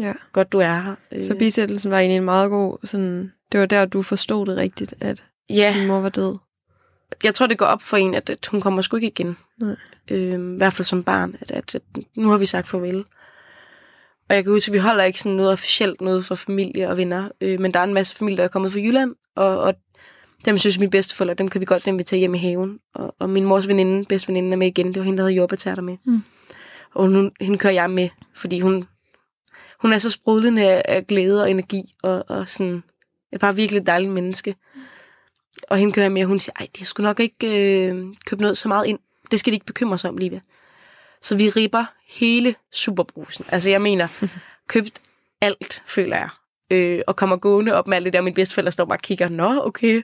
S2: Ja.
S3: godt du er her.
S2: Så
S3: Øh,
S2: bisættelsen var egentlig en meget god, sådan, det var der, du forstod det rigtigt, at
S3: ja,
S2: din mor var død.
S3: jeg tror, det går op for en, at, at hun kommer sgu ikke igen.
S2: Nej.
S3: Øhm, I hvert fald som barn, at, at, at nu har vi sagt farvel. Og jeg kan huske, at vi holder ikke sådan noget officielt noget for familie og venner, øh, men der er en masse familie, der er kommet fra Jylland, og, og dem synes mine bedsteforældre, dem kan vi godt invitere hjem i haven. Og, og min mors veninde, bedste veninde, er med igen. Det var hende, der havde jordbærtærter med.
S1: Mm.
S3: Og nu, hende kører jeg med, fordi hun, hun er så sprudlende af, af glæde og energi, og, og sådan, er bare virkelig et dejligt menneske. Og hende kører jeg med, og hun siger, ej, de sgu nok ikke øh, købt noget så meget ind. Det skal de ikke bekymre sig om, Livia. Så vi ripper hele superbrusen. Altså, jeg mener, købt alt, føler jeg. Øh, og kommer gående op med alt det der, min bedsteforældre står bare og kigger, nå, okay.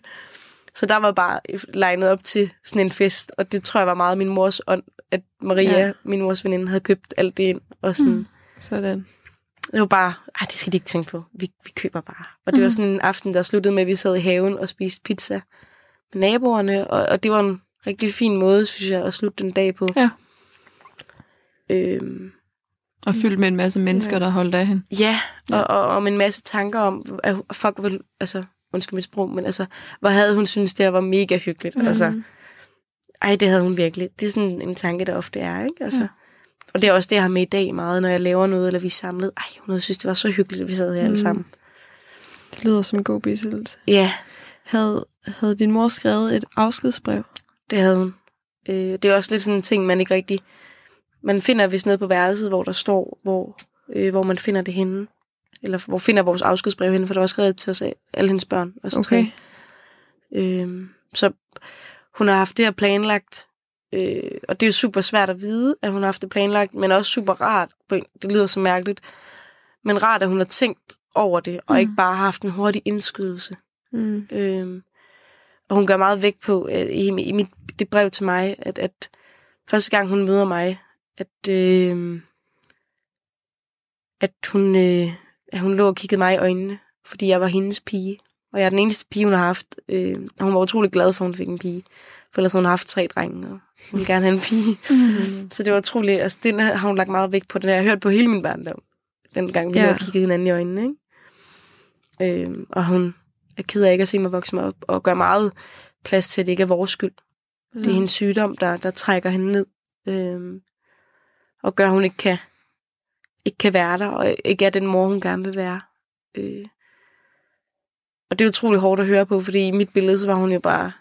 S3: Så der var bare legnet op til sådan en fest, og det tror jeg var meget min mors ånd, at Maria,
S2: Ja.
S3: min mors veninde, havde købt alt det ind. Og sådan, mm.
S2: Sådan.
S3: det var bare, ej, det skal de ikke tænke på. Vi, vi køber bare. Og det mm. var sådan en aften, der sluttede med, at vi sad i haven og spiste pizza med naboerne, og, og det var en rigtig fin måde, synes jeg, at slutte den dag på.
S1: Ja.
S3: Øhm,
S1: Og fyldt med en masse mennesker, der holdt af hende.
S3: ja, og, og, og med en masse tanker om, at fuck, hvor, altså, undskyld mit sprog, men altså, hvor havde hun synes det var mega hyggeligt. Mm. Altså, ej, det havde hun virkelig. Det er sådan en tanke, der ofte er, ikke? Altså,
S1: Ja.
S3: Og det er også det, jeg har med i dag meget, når jeg laver noget, eller vi er samlet. Ej, hun havde synes, det var så hyggeligt, at vi sad her mm. alle sammen.
S2: Det lyder som en god bisættelse.
S3: Ja,
S2: Havde, havde din mor skrevet et afskedsbrev?
S3: Det havde hun. Øh, det er også lidt sådan en ting, man ikke rigtig... Man finder vist noget på værelset, hvor der står, hvor, øh, hvor man finder det henne. Eller hvor finder vores afskedsbrev henne, for der var skrevet til os alle hendes børn. Os
S2: Okay.
S3: Tre. Øh, så hun har haft det her planlagt. Øh, og det er jo super svært at vide, at hun har haft det planlagt, men også super rart. Det lyder så mærkeligt. Men rart, at hun har tænkt over det, og
S1: Mm.
S3: ikke bare har haft en hurtig indskydelse.
S2: Mm.
S3: Øhm, og hun gør meget vægt på øh, i, i mit, det brev til mig, at, at første gang hun møder mig, at, øh, at, hun, øh, at hun lå og kiggede mig i øjnene, fordi jeg var hendes pige. Og jeg er den eneste pige, hun har haft. Øh, og hun var utrolig glad for, at hun fik en pige. For ellers har hun haft tre drenge, og hun ville gerne have en pige.
S2: Mm.
S3: Så det var utroligt. Altså, den har hun lagt meget vægt på. Den har jeg hørt på hele min barndom. Den gang, vi
S2: Ja.
S3: ja. kiggede hinanden i øjnene. Ikke? Øhm, og hun er ked af ikke at se mig vokse mig op, og gør meget plads til, at det ikke er vores skyld. Mm. Det er hendes sygdom, der, der trækker hende ned. Øhm, og gør, at hun ikke kan, ikke kan være der, og ikke er den mor, hun gerne vil være. Øh. Og det er utrolig hårdt at høre på, fordi i mit billede, så var hun jo bare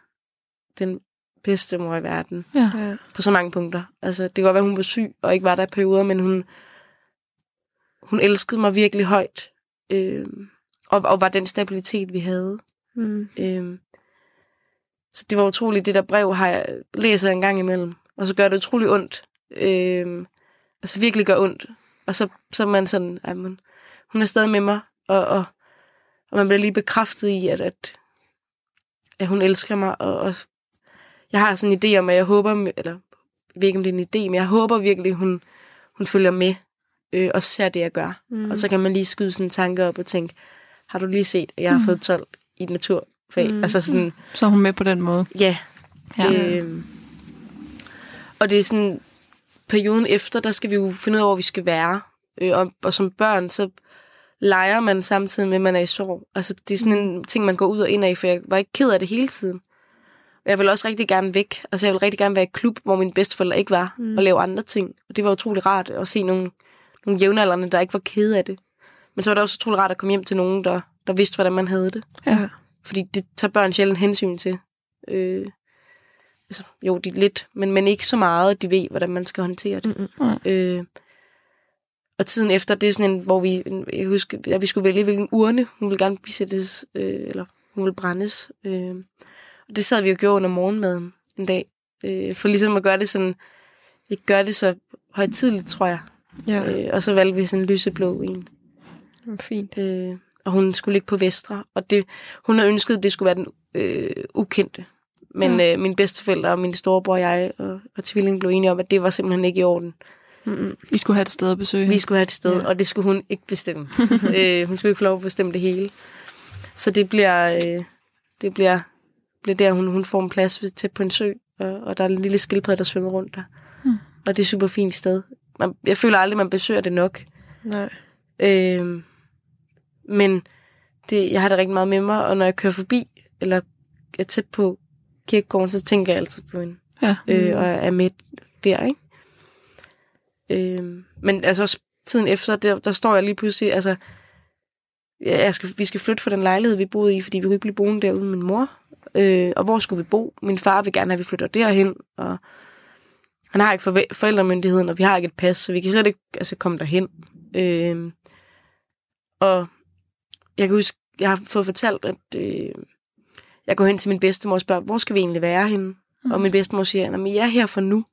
S3: den bedste mor i verden
S1: Ja.
S2: Ja.
S3: på så mange punkter. Altså, det kan godt være, hun var syg og ikke var der i perioder, men hun, hun elskede mig virkelig højt. Øhm, og, og var den stabilitet, vi havde.
S2: Mm.
S3: Øhm, så det var utroligt. Det der brev har jeg læser jeg en gang imellem. Og så gør det utrolig ondt. Øhm, altså virkelig gør ondt. Og så, så er man sådan, at man, hun er stadig med mig. Og, og, og man bliver lige bekræftet i, at, at, at hun elsker mig. Og, og jeg har sådan en idé om, at jeg håber, eller ikke, om det er en idé, men jeg håber virkelig, hun, hun følger med øh, og ser det, jeg gør.
S2: Mm.
S3: Og så kan man lige skyde sådan en tanke op og tænke, har du lige set, at jeg har
S1: Mm.
S3: fået 12 i natur fag. Mm. Altså sådan,
S1: Så er hun med på den måde.
S3: ja.
S1: Ja.
S3: Øhm, og det er sådan, perioden efter, der skal vi jo finde ud af, hvor vi skal være. Øh, og, og som børn, så leger man samtidig med, at man er i sorg. Altså, det er sådan en ting, man går ud og ind af, for jeg var ikke ked af det hele tiden. Og jeg vil også rigtig gerne væk. Altså, jeg vil rigtig gerne være i klub, hvor mine bedsteforældre ikke var, mm. og lave andre ting. Og det var utrolig rart at se nogle, nogle jævnaldrende, der ikke var kede af det. Men så var det også utrolig rart at komme hjem til nogen, der, der vidste, hvordan man havde det.
S2: Ja.
S3: Fordi det tager børn sjældent hensyn til. Øh, altså, jo, de lidt, men, men ikke så meget, at de ved, hvordan man skal håndtere det.
S2: Mm-mm.
S3: Øh, og tiden efter, det er sådan en, hvor vi, jeg husker, at vi skulle vælge, hvilken urne hun ville gerne bisættes, øh, eller hun ville brændes. Øh, og det sad vi og gjorde under morgenmaden en dag, øh, for ligesom at gøre det sådan, ikke gøre det så højtidligt, tror jeg.
S2: Ja,
S3: Øh, og så valgte vi sådan en lyseblå en.
S2: det var fint.
S3: Øh, og hun skulle ligge på Vestre. Og det, hun havde ønsket, at det skulle være den øh, ukendte. Men
S1: Ja.
S3: øh, mine bedsteforældre og min storebror og jeg og, og tvillingen blev enige om, at det var simpelthen ikke i orden.
S2: Mm-mm.
S1: I skulle have et sted at besøge
S3: Vi skulle have et sted,
S2: Ja.
S3: og det skulle hun ikke bestemme. øh, hun skulle ikke få lov at bestemme det hele. Så det bliver, øh, det bliver, bliver der, hun, hun får en plads ved- tæt på en sø, og, og der er en lille skildpadde, der svømmer rundt der.
S1: Hmm.
S3: Og det er et super fint sted. Man, jeg føler aldrig, man besøger det nok.
S2: Nej.
S3: Øh, men det, jeg har det rigtig meget med mig, og når jeg kører forbi, eller er tæt på kirkegården, så tænker jeg altid på hende,
S1: Ja.
S3: øh, og er med der, ikke? Øh, men altså også tiden efter, der, der står jeg lige pludselig, altså, jeg skal, vi skal flytte fra den lejlighed, vi boede i, fordi vi kunne ikke blive boende derude med min mor. Øh, og hvor skulle vi bo? Min far vil gerne have, at vi flytter derhen, og han har ikke forve- forældremyndigheden, og vi har ikke et pas, så vi kan slet ikke altså, komme derhen. Øh, og jeg kan huske, jeg har fået fortalt, at øh, jeg går hen til min bedstemor og spørger, hvor skal vi egentlig være henne? Mm. Og min bedstemor siger, at jeg er her for nu.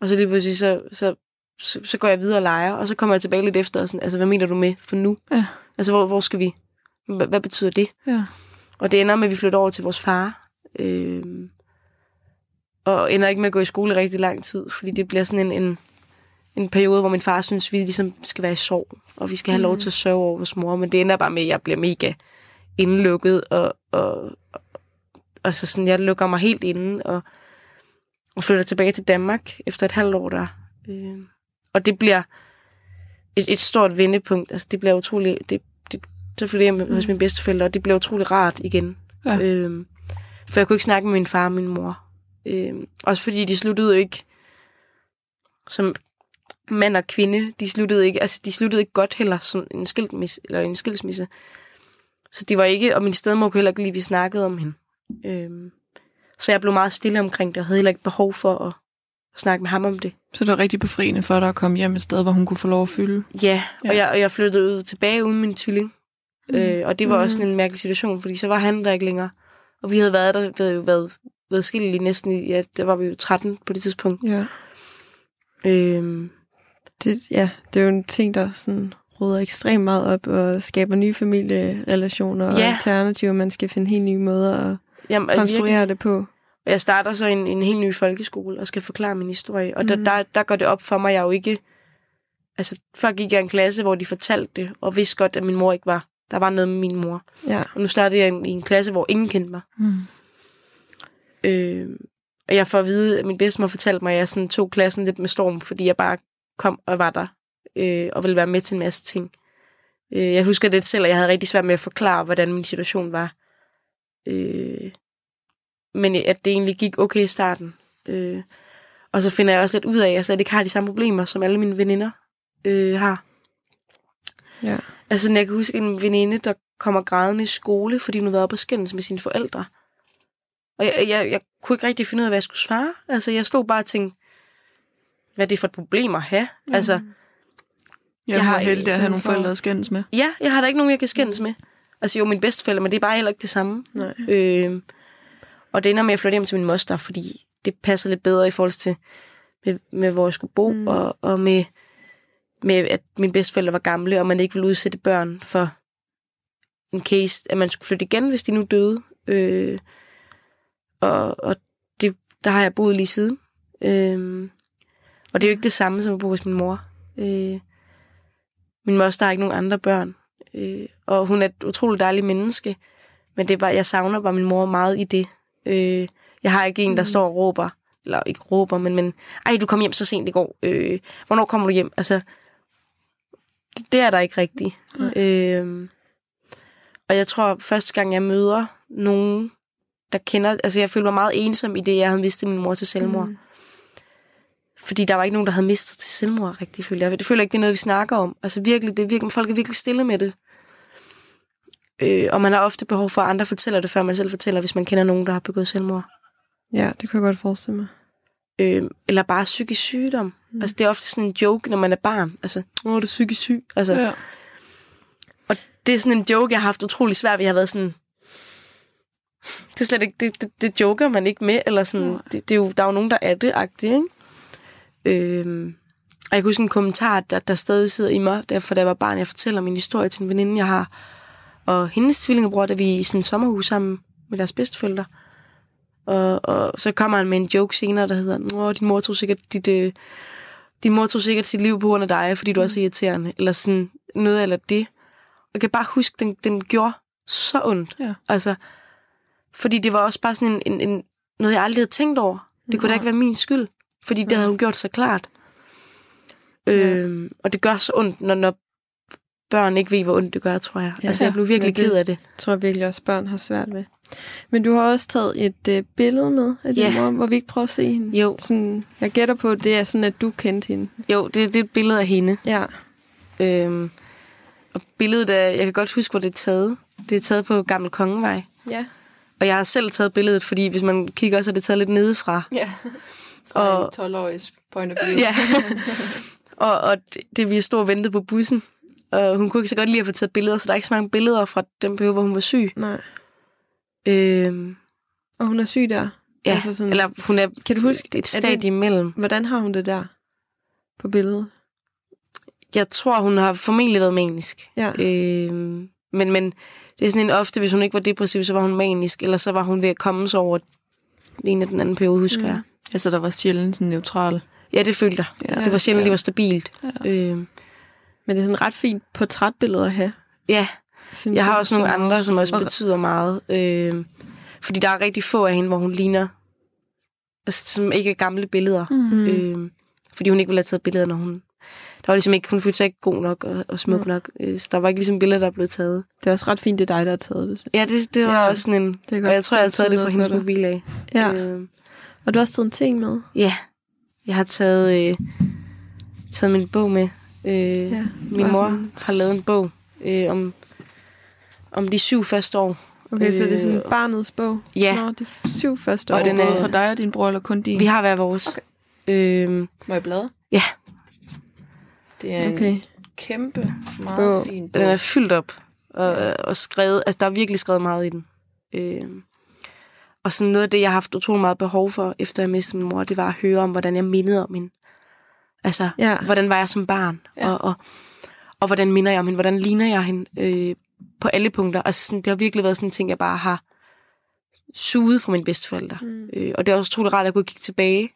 S3: Og så lige pludselig, så, så, så, så går jeg videre og leger, og så kommer jeg tilbage lidt efter, og sådan, altså, hvad mener du med for nu?
S1: Ja.
S3: Altså, hvor, hvor skal vi? Hvad, hvad betyder det?
S1: Ja.
S3: Og det ender med, at vi flytter over til vores far. Øh, og ender ikke med at gå i skole rigtig lang tid, fordi det bliver sådan en, en, en periode, hvor min far synes, vi ligesom skal være i sorg, og vi skal have lov til at sørge over vores mor, men det ender bare med, at jeg bliver mega indelukket, og, og, og, så sådan, jeg lukker mig helt inde, og, og flytter tilbage til Danmark efter et halvt år der. Øh, og det bliver et, et stort vendepunkt, altså det bliver utroligt, det, det, så flytter jeg hjem hos mine bedsteforældre, og det bliver utrolig rart igen.
S1: Ja.
S3: Øhm, for jeg kunne ikke snakke med min far og min mor. Øhm, også fordi de sluttede ikke som mand og kvinde, de sluttede ikke, altså de sluttede ikke godt heller som en skilsmisse, eller en skilsmisse. Så det var ikke, og min stedmor kunne heller ikke lide, at vi snakkede om hende. Øhm, så jeg blev meget stille omkring det, og havde heller ikke behov for at, at snakke med ham om det.
S1: Så det var rigtig befriende for dig at komme hjem et sted, hvor hun kunne få lov at fylde.
S3: Ja,
S1: Ja.
S3: og jeg, og jeg flyttede ud tilbage uden min tvilling. Mm. Øh, og det var mm. også sådan en mærkelig situation, fordi så var han der ikke længere. Og vi havde været der, vi havde jo været, været skilt næsten, i- ja, der var vi jo 13 på det tidspunkt.
S2: Ja.
S3: Øhm,
S2: Det, ja, det er jo en ting, der sådan råder ekstremt meget op og skaber nye familierelationer og
S3: Ja.
S2: alternativer. Man skal finde helt nye måder at
S3: jamen, og virkelig-
S2: konstruere det på.
S3: Og jeg starter så en, en helt ny folkeskole og skal forklare min historie. Og der,
S2: Mhm.
S3: der, der går det op for mig, jeg er jo ikke... Altså, før gik jeg i en klasse, hvor de fortalte det, og vidste godt, at min mor ikke var. Der var noget med min mor.
S2: Ja.
S3: Og nu startede jeg i en, i en klasse, hvor ingen kendte mig.
S1: Mm.
S3: Øh, og jeg får at vide, at min bedstemor fortalte mig, at jeg sådan tog klassen lidt med storm, fordi jeg bare kom og var der, øh, og ville være med til en masse ting. Øh, jeg husker det selv, at jeg havde rigtig svært med at forklare, hvordan min situation var. Øh, men at det egentlig gik okay i starten. Øh, og så finder jeg også lidt ud af, at jeg slet ikke har de samme problemer, som alle mine veninder øh, har.
S2: Ja.
S3: Altså, jeg kan huske en veninde, der kommer grædende i skole, fordi hun har været oppe og skændes med sine forældre. Og jeg, jeg, jeg kunne ikke rigtig finde ud af, hvad jeg skulle svare. Altså, jeg stod bare og tænkte, hvad er det for et problem at have? Mm. Altså,
S1: Jeg,
S3: Jeg har
S1: heldig at have nogle
S2: for-
S1: forældre at skændes med.
S3: ja, jeg har da ikke nogen, jeg kan skændes med. Altså, jo, min bedsteforældre, men det er bare heller ikke det samme.
S2: Nej.
S3: Øh, og det ender med at flytte hjem til min moster, fordi det passer lidt bedre i forhold til, med, med hvor jeg skulle bo, mm. og, og med, med, at mine bedsteforældre var gamle, og man ikke ville udsætte børn for en case, at man skulle flytte igen, hvis de nu døde. Øh, og og det, der har jeg boet lige siden. Øh, og det er jo ikke det samme som at bo hos min mor. Øh, min moster har ikke nogen andre børn. Øh, og hun er et utroligt dejligt menneske. Men det er bare, jeg savner bare min mor meget i det. Øh, jeg har ikke en, der mm. står og råber, eller ikke råber, men, men ej, du kom hjem så sent i går. Øh, hvornår kommer du hjem? Altså, det, det er der ikke rigtigt. Mm. Øh, og jeg tror, første gang jeg møder nogen, der kender... Altså, jeg følte mig meget ensom i det, jeg havde mistet min mor til selvmord. Mm. Fordi der var ikke nogen, der havde mistet til selvmord, rigtig, føler jeg. Det føler ikke, det er noget, vi snakker om. Altså virkelig, det er virkelig, folk er virkelig stille med det. Øh, og man har ofte behov for, at andre fortæller det, før man selv fortæller, hvis man kender nogen, der har begået selvmord.
S2: Ja, det kan jeg godt forestille mig.
S3: Øh, eller bare psykisk sygdom. Mm. Altså, det er ofte sådan en joke, når man er barn. Altså, åh, er du psykisk syg? Altså, ja. Og det er sådan en joke, jeg har haft utrolig svært ved. Jeg har været sådan, det er slet ikke, det, det, det joker man ikke med, eller sådan, det, det, er jo, der er jo nogen, der er det, agtigt, ikke? Øhm, og jeg kunne huske en kommentar, der, der stadig sidder i mig, derfor da jeg var barn, jeg fortæller min historie til en veninde, jeg har, og hendes tvillingebror, da vi i sådan en sommerhus sammen med deres bedsteforældre. Og, og så kommer han med en joke senere, der hedder, Åh, din mor tog sikkert dit, øh, din mor tog sikkert sit liv på grund af dig, fordi du er så irriterende. Eller sådan noget eller det. Og jeg kan bare huske, den, den gjorde så ondt. Ja. Altså, fordi det var også bare sådan en, en, en, noget, jeg aldrig havde tænkt over. Det kunne da ikke være min skyld. Fordi det havde hun gjort så klart. Ja. Øhm, og det gør så ondt, når, når børn ikke ved, hvor ondt det gør, tror jeg. Ja, altså, jeg blev virkelig ked af det.
S2: tror jeg virkelig også, børn har svært ved. Men du har også taget et øh, billede med af din ja. mor, hvor vi ikke prøver at se hende.
S3: Jo.
S2: Sådan, jeg gætter på, at det er sådan, at du kendte hende.
S3: Jo, det, det er et billede af hende.
S2: Ja.
S3: Øhm, og billedet er, jeg kan godt huske, hvor det er taget. Det er taget på Gammel Kongevej.
S2: Ja.
S3: Og jeg har selv taget billedet, fordi hvis man kigger, så er det taget lidt nedefra.
S1: Ja. Og 12-årig point of view.
S3: ja. og, og det, vi stod og ventede på bussen. Og hun kunne ikke så godt lide at få taget billeder, så der er ikke så mange billeder fra den periode, hvor hun var syg.
S2: Nej.
S3: Øhm,
S2: og hun er syg der?
S3: Ja, altså sådan, eller hun er,
S2: kan du huske,
S3: det et stadie det, imellem.
S2: Hvordan har hun det der på billedet?
S3: Jeg tror, hun har formentlig været manisk.
S2: Ja.
S3: Øhm, men, men det er sådan en ofte, hvis hun ikke var depressiv, så var hun manisk, eller så var hun ved at komme sig over en af den anden periode, husker mm. jeg.
S1: Altså, der var sjældent sådan neutral.
S3: Ja, det følte jeg. Ja, det var sjældent, ja. det var stabilt. Ja. Øhm.
S2: Men det er sådan ret fint portrætbillede at have.
S3: Ja, synes jeg har også nogle andre, også. som også betyder meget. Øhm. Fordi der er rigtig få af hende, hvor hun ligner, altså, som ikke er gamle billeder. Mm. Øhm. Fordi hun ikke ville have taget billeder, når hun der var ligesom ikke, hun følte sig ikke god nok og, og smuk mm. nok. Øh, så der var ikke ligesom billeder, der blev taget.
S2: Det er også ret fint, det er dig, der har taget det.
S3: Ja, det, det var ja, også sådan en... Det og jeg tror, jeg har taget det fra hendes mobil af.
S2: Ja. Øh, og du har også taget en ting med?
S3: Ja. Jeg har taget, øh, taget min bog med. Øh, ja, min mor sådan... har lavet en bog øh, om, om de syv første år.
S2: Okay, øh, så det er sådan øh, barnets bog?
S3: Ja.
S2: Nå, de syv første år.
S1: Og den er for dig og din bror, eller kun din?
S3: Vi har hver vores. Okay. Øh,
S1: Må jeg bladre?
S3: Ja.
S1: Det er okay. en kæmpe, meget bog. fin bog.
S3: Den er fyldt op og, og skrevet. Altså, der er virkelig skrevet meget i den. Øh, og sådan noget af det, jeg har haft utrolig meget behov for, efter jeg mistede min mor, det var at høre om, hvordan jeg mindede om hende. Altså, ja. hvordan var jeg som barn? Ja. Og, og, og hvordan minder jeg om hende? Hvordan ligner jeg hende? Øh, på alle punkter. Altså, sådan, det har virkelig været sådan en ting, jeg bare har suget fra mine bedsteforældre. Mm. Øh, og det er også utroligt rart, at jeg kunne kigge tilbage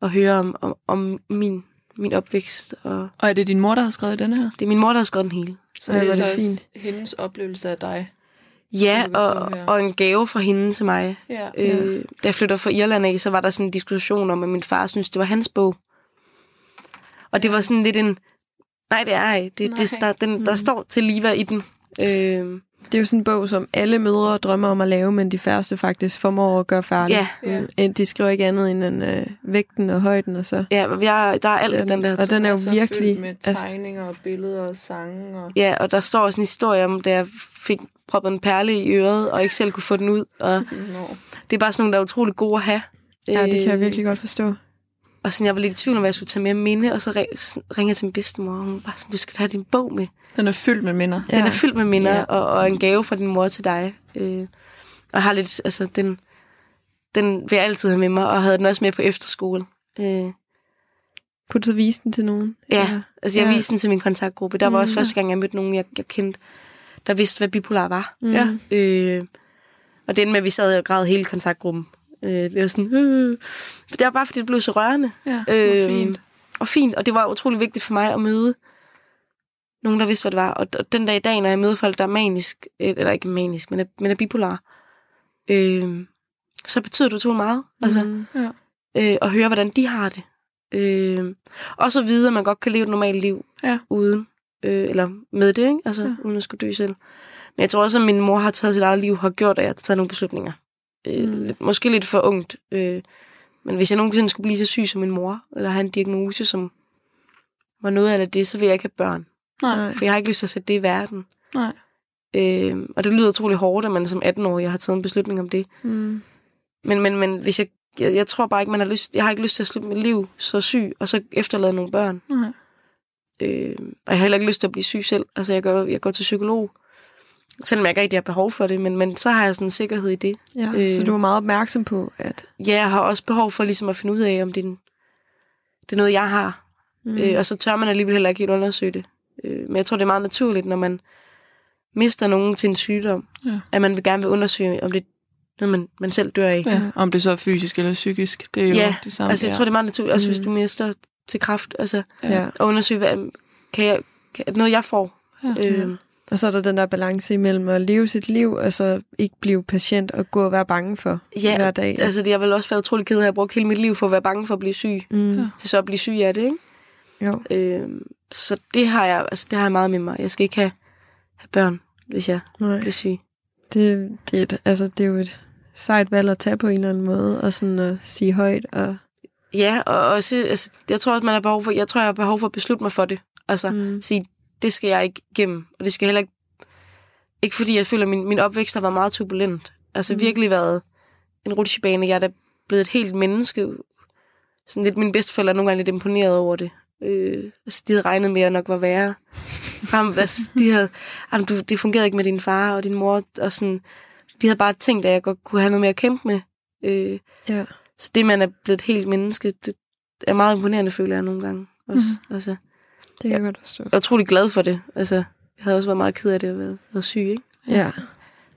S3: og høre om, om, om min min opvækst. Og,
S1: og er det din mor, der har skrevet den her?
S3: Det er min mor, der har skrevet den hele.
S1: Så ja, det er så det fint. hendes oplevelse af dig?
S3: Ja, og, og en gave fra hende til mig. Ja, øh. Da jeg flyttede fra Irland af, så var der sådan en diskussion om, at min far synes det var hans bog. Og det var sådan lidt en... Nej, det er ej. Det, det, der, den, der mm. står til Liva i den. Øh,
S2: det er jo sådan en bog, som alle mødre drømmer om at lave, men de færreste faktisk formår at gøre færdig.
S3: Ja.
S2: Mm. De skriver ikke andet end en, øh, vægten og højden, og så...
S3: Ja, jeg, der er alt
S2: den,
S3: den der.
S2: Og den er jo
S1: altså
S2: virkelig...
S1: med tegninger og billeder og sange. Og...
S3: Ja, og der står også en historie om, da jeg fik proppet en perle i øret, og ikke selv kunne få den ud. Og no. Det er bare sådan nogle, der er utrolig gode at have.
S2: Ja, det kan jeg virkelig godt forstå.
S3: Og sådan, jeg var lidt i tvivl om, hvad jeg skulle tage med minde, og så ringede jeg til min bedstemor, og hun var sådan, du skal tage din bog med.
S1: Den er fyldt med minder.
S3: Den ja. er fyldt med minder, ja. og, og en gave fra din mor til dig. Øh, og har lidt, altså, den, den vil jeg altid have med mig, og havde den også med på efterskole. Øh.
S2: Kunne du vise den til nogen?
S3: Ja, ja. altså jeg ja. viste den til min kontaktgruppe. Der var mm, også første gang, jeg mødte nogen, jeg, jeg kendte, der vidste, hvad bipolar var.
S2: Mm. Ja.
S3: Øh, og det med, at vi sad og græd hele kontaktgruppen. Øh, det var sådan... Øh. Det var bare, fordi det blev så rørende.
S1: Ja, øh, fint.
S3: Og fint, og det var utrolig vigtigt for mig at møde nogen, der vidste, hvad det var. Og, og den dag i dag, når jeg møder folk, der er manisk, øh, eller ikke manisk, men er, men er bipolar, øh, så betyder det utrolig meget. Altså,
S2: Mm.
S1: Ja.
S3: øh, og høre, hvordan de har det. Øh, og så vide, at man godt kan leve et normalt liv
S1: Ja.
S3: uden, øh, eller med det, ikke? Altså,
S1: Ja.
S3: uden at skulle dø selv. Men jeg tror også, at min mor har taget sit eget liv, har gjort, at jeg har taget nogle beslutninger. Øh,
S2: Mm.
S3: lidt, måske lidt for ungt. Øh, men hvis jeg nogensinde skulle blive så syg som min mor, eller have en diagnose, som var noget af det, så vil jeg ikke have børn.
S1: Nej.
S3: For jeg har ikke lyst til at sætte det i verden.
S1: Nej.
S3: Øh, og det lyder utrolig hårdt, at man som 18-årig har taget en beslutning om det.
S2: Mm.
S3: Men, men, men hvis jeg, jeg, jeg tror bare ikke, man har lyst, jeg har ikke lyst til at slutte mit liv så syg, og så efterlade nogle børn.
S1: Nej.
S3: Øh, og jeg har heller ikke lyst til at blive syg selv. Altså, jeg går, jeg går til psykolog, selvom jeg ikke rigtig har behov for det, men, men så har jeg sådan en sikkerhed i det.
S2: Ja, øh. så du er meget opmærksom på, at...
S3: Ja, jeg har også behov for ligesom at finde ud af, om det er, en, det er noget, jeg har.
S2: Mm.
S3: Øh, og så tør man alligevel heller ikke helt undersøge det. Øh, men jeg tror, det er meget naturligt, når man mister nogen til en sygdom,
S1: Ja.
S3: at man vil gerne vil undersøge, om det er noget, man, man selv dør af.
S1: Ja. Om det så er fysisk eller psykisk, det er jo
S3: Ja,
S1: det samme.
S3: Altså, jeg tror, det er meget naturligt, også hvis
S2: Mm.
S3: du mister til kraft, altså,
S2: ja.
S3: at undersøge, hvad, kan jeg, kan, noget, jeg får?
S1: Ja.
S3: Øh,
S2: Og så er der den der balance imellem at leve sit liv, og så ikke blive patient og gå og være bange for
S3: Ja,
S2: hver dag.
S3: altså, det, jeg vil også være utrolig ked af at have brugt hele mit liv for at være bange for at blive syg,
S2: mm.
S1: Ja.
S3: til så at blive syg af det, ikke?
S2: Jo.
S3: Øh, så det har jeg, altså, det har jeg meget med mig. Jeg skal ikke have, have børn, hvis jeg
S2: Nej.
S3: bliver syg.
S2: Det, det, er et, altså, det er jo et sejt valg at tage på en eller anden måde, og sådan at sige højt. Og,
S3: Ja, og også, altså, jeg tror også, man har behov for, jeg tror, jeg har behov for at beslutte mig for det. Altså, mm. sige, det skal jeg ikke igennem, og det skal heller ikke, ikke fordi jeg føler, at min, min opvækst har været meget turbulent. Altså
S2: Mm.
S3: virkelig været en rutsjebane. Jeg er da blevet et helt menneske. Sådan lidt, mine bedsteforældre er nogle gange lidt imponeret over det. Øh, altså, de havde regnet med, at jeg nok var værre. Jamen, altså, de havde, jamen, du, det fungerede ikke med din far og din mor, og sådan, de havde bare tænkt, at jeg godt kunne have noget mere at kæmpe med. Øh,
S2: Ja.
S3: Så det, man er blevet et helt menneske, det er meget imponerende, føler jeg nogle gange. Også. Mm. Altså,
S2: Det kan jeg godt forstå.
S3: jeg er utrolig glad for det. Altså, jeg havde også været meget ked af det at være, være syg, ikke?
S2: Ja.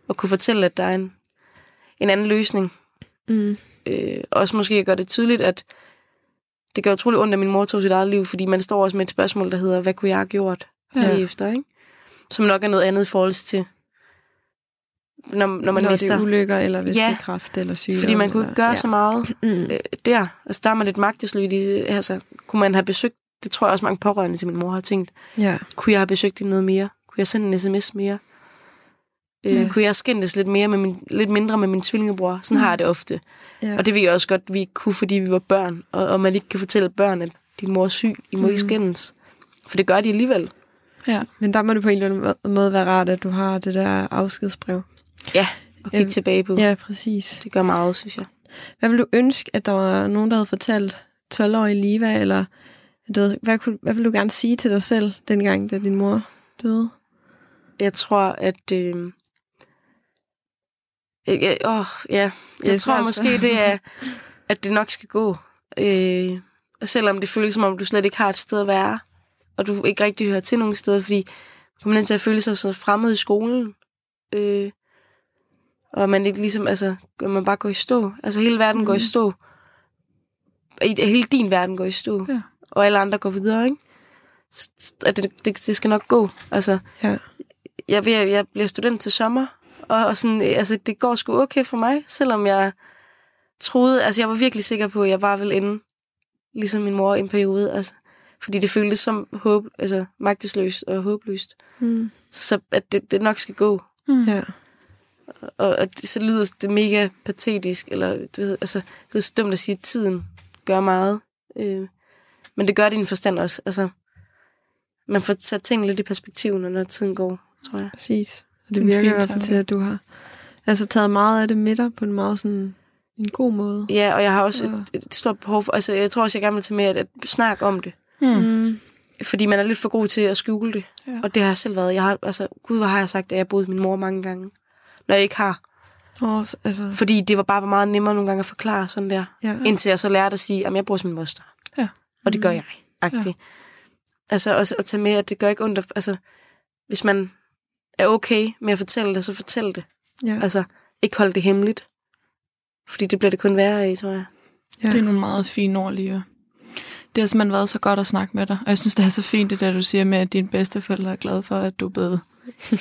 S3: Og kunne fortælle, at der er en, en anden løsning.
S2: Mm.
S3: Øh, også måske gøre det tydeligt, at det gør utrolig ondt, at min mor tog sit eget liv, fordi man står også med et spørgsmål, der hedder, hvad kunne jeg have gjort
S1: ja.
S3: efter, ikke? Som nok er noget andet i forhold til, når, når man
S2: Når
S3: mister.
S2: det er ulykker, eller hvis
S3: Ja.
S2: det er kræft eller sygdom.
S3: fordi man kunne
S2: eller,
S3: gøre
S2: ja.
S3: så meget
S2: Mm.
S3: øh, der. Altså, der er man lidt magtesløs. i- Altså, kunne man have besøgt, det tror jeg også mange pårørende til min mor har tænkt,
S2: Ja.
S3: kunne jeg have besøgt hende noget mere? Kunne jeg sende en sms mere? Øh,
S2: Ja.
S3: Kunne jeg skændes lidt, mere med min, lidt mindre med min tvillingebror? Sådan har jeg det ofte.
S2: ja.
S3: Og det ved jeg også godt, vi kunne, fordi vi var børn. Og, og man ikke kan fortælle børn, at din mor er syg. I må mm. ikke skændes. For det gør de alligevel.
S1: Ja.
S2: Men der må det på en eller anden må- måde være rart, at du har det der afskedsbrev.
S3: Ja, og kigge
S2: Øhm,
S3: tilbage på.
S2: Ja, præcis.
S3: Det gør meget, synes jeg.
S2: Hvad vil du ønske, at der var nogen, der havde fortalt 12-årige Liva, eller du ved, hvad, kunne, hvad vil du gerne sige til dig selv, dengang, da din mor døde?
S3: Jeg tror, at... Øh, jeg, åh, ja.
S2: Det
S3: Jeg tror
S2: svært
S3: måske, det er, at det nok skal gå. Øh, og selvom det føles som om, du slet ikke har et sted at være, og du ikke rigtig hører til nogen steder, fordi man kommer nemt til at føle sig så fremmed i skolen. Øh, og man ikke ligesom, altså, man bare går i stå. Altså hele verden mm. går i stå. I, hele din verden går i stå.
S1: Ja.
S3: Og alle andre går videre, ikke? At det, det, det skal nok gå. Altså,
S2: Ja.
S3: jeg, jeg, jeg bliver student til sommer, og, og sådan, altså, det går sgu okay for mig, selvom jeg troede, altså jeg var virkelig sikker på, at jeg bare ville ende, ligesom min mor i en periode, altså, fordi det føltes som håb, altså magtesløst og håbløst.
S2: Mm.
S3: Så, så at det, det nok skal gå.
S2: Ja.
S3: Og, og det, så lyder det mega patetisk, eller du ved, altså, det er så dumt at sige, at tiden gør meget. Øh, men det gør din forstand også. Altså, man får sat tingene lidt i perspektiv, når, tiden går, tror jeg.
S2: Præcis. Og det
S1: En
S2: virker i hvert fald til, at du har altså, taget meget af det med dig på en meget sådan en god måde.
S3: Ja, og jeg har også et, et stort behov for, altså jeg tror også, jeg gerne vil tage med at, at snakke om det.
S1: Mm.
S2: Mm.
S3: Fordi man er lidt for god til at skjule det.
S1: Ja.
S3: Og det har jeg selv været. Jeg har, altså, gud, hvor har jeg sagt, at jeg boede min mor mange gange. Når jeg ikke har.
S2: S- altså,
S3: Fordi det var bare meget nemmere nogle gange at forklare sådan der.
S2: ja.
S3: Indtil jeg så lærte at sige, at jeg hos min moster.
S1: Ja.
S3: Og det gør jeg. Agtigt. Ja. Altså også at tage med, at det gør ikke ondt. at- Altså, hvis man er okay med at fortælle det, så fortæl det.
S2: ja.
S3: Altså, ikke hold det hemmeligt. Fordi det bliver det kun værre af, tror jeg.
S2: ja.
S1: Det er nogle meget fine ord, Liva. Det har simpelthen været så godt at snakke med dig. Og jeg synes, det er så fint, det der, du siger med, at dine bedsteforældre er glade for, at du er blevet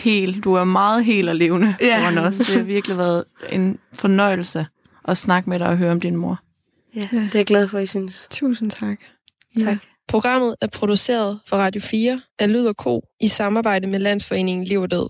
S1: helt. Du er meget helt og levende
S3: Ja.
S1: foran os. Det har virkelig været en fornøjelse at snakke med dig og høre om din mor.
S3: Ja, det er jeg glad for, I synes.
S4: Tusind tak.
S3: Tak.
S2: Programmet er produceret for Radio 4 af Lyd og Ko i samarbejde med Landsforeningen Liv og Død.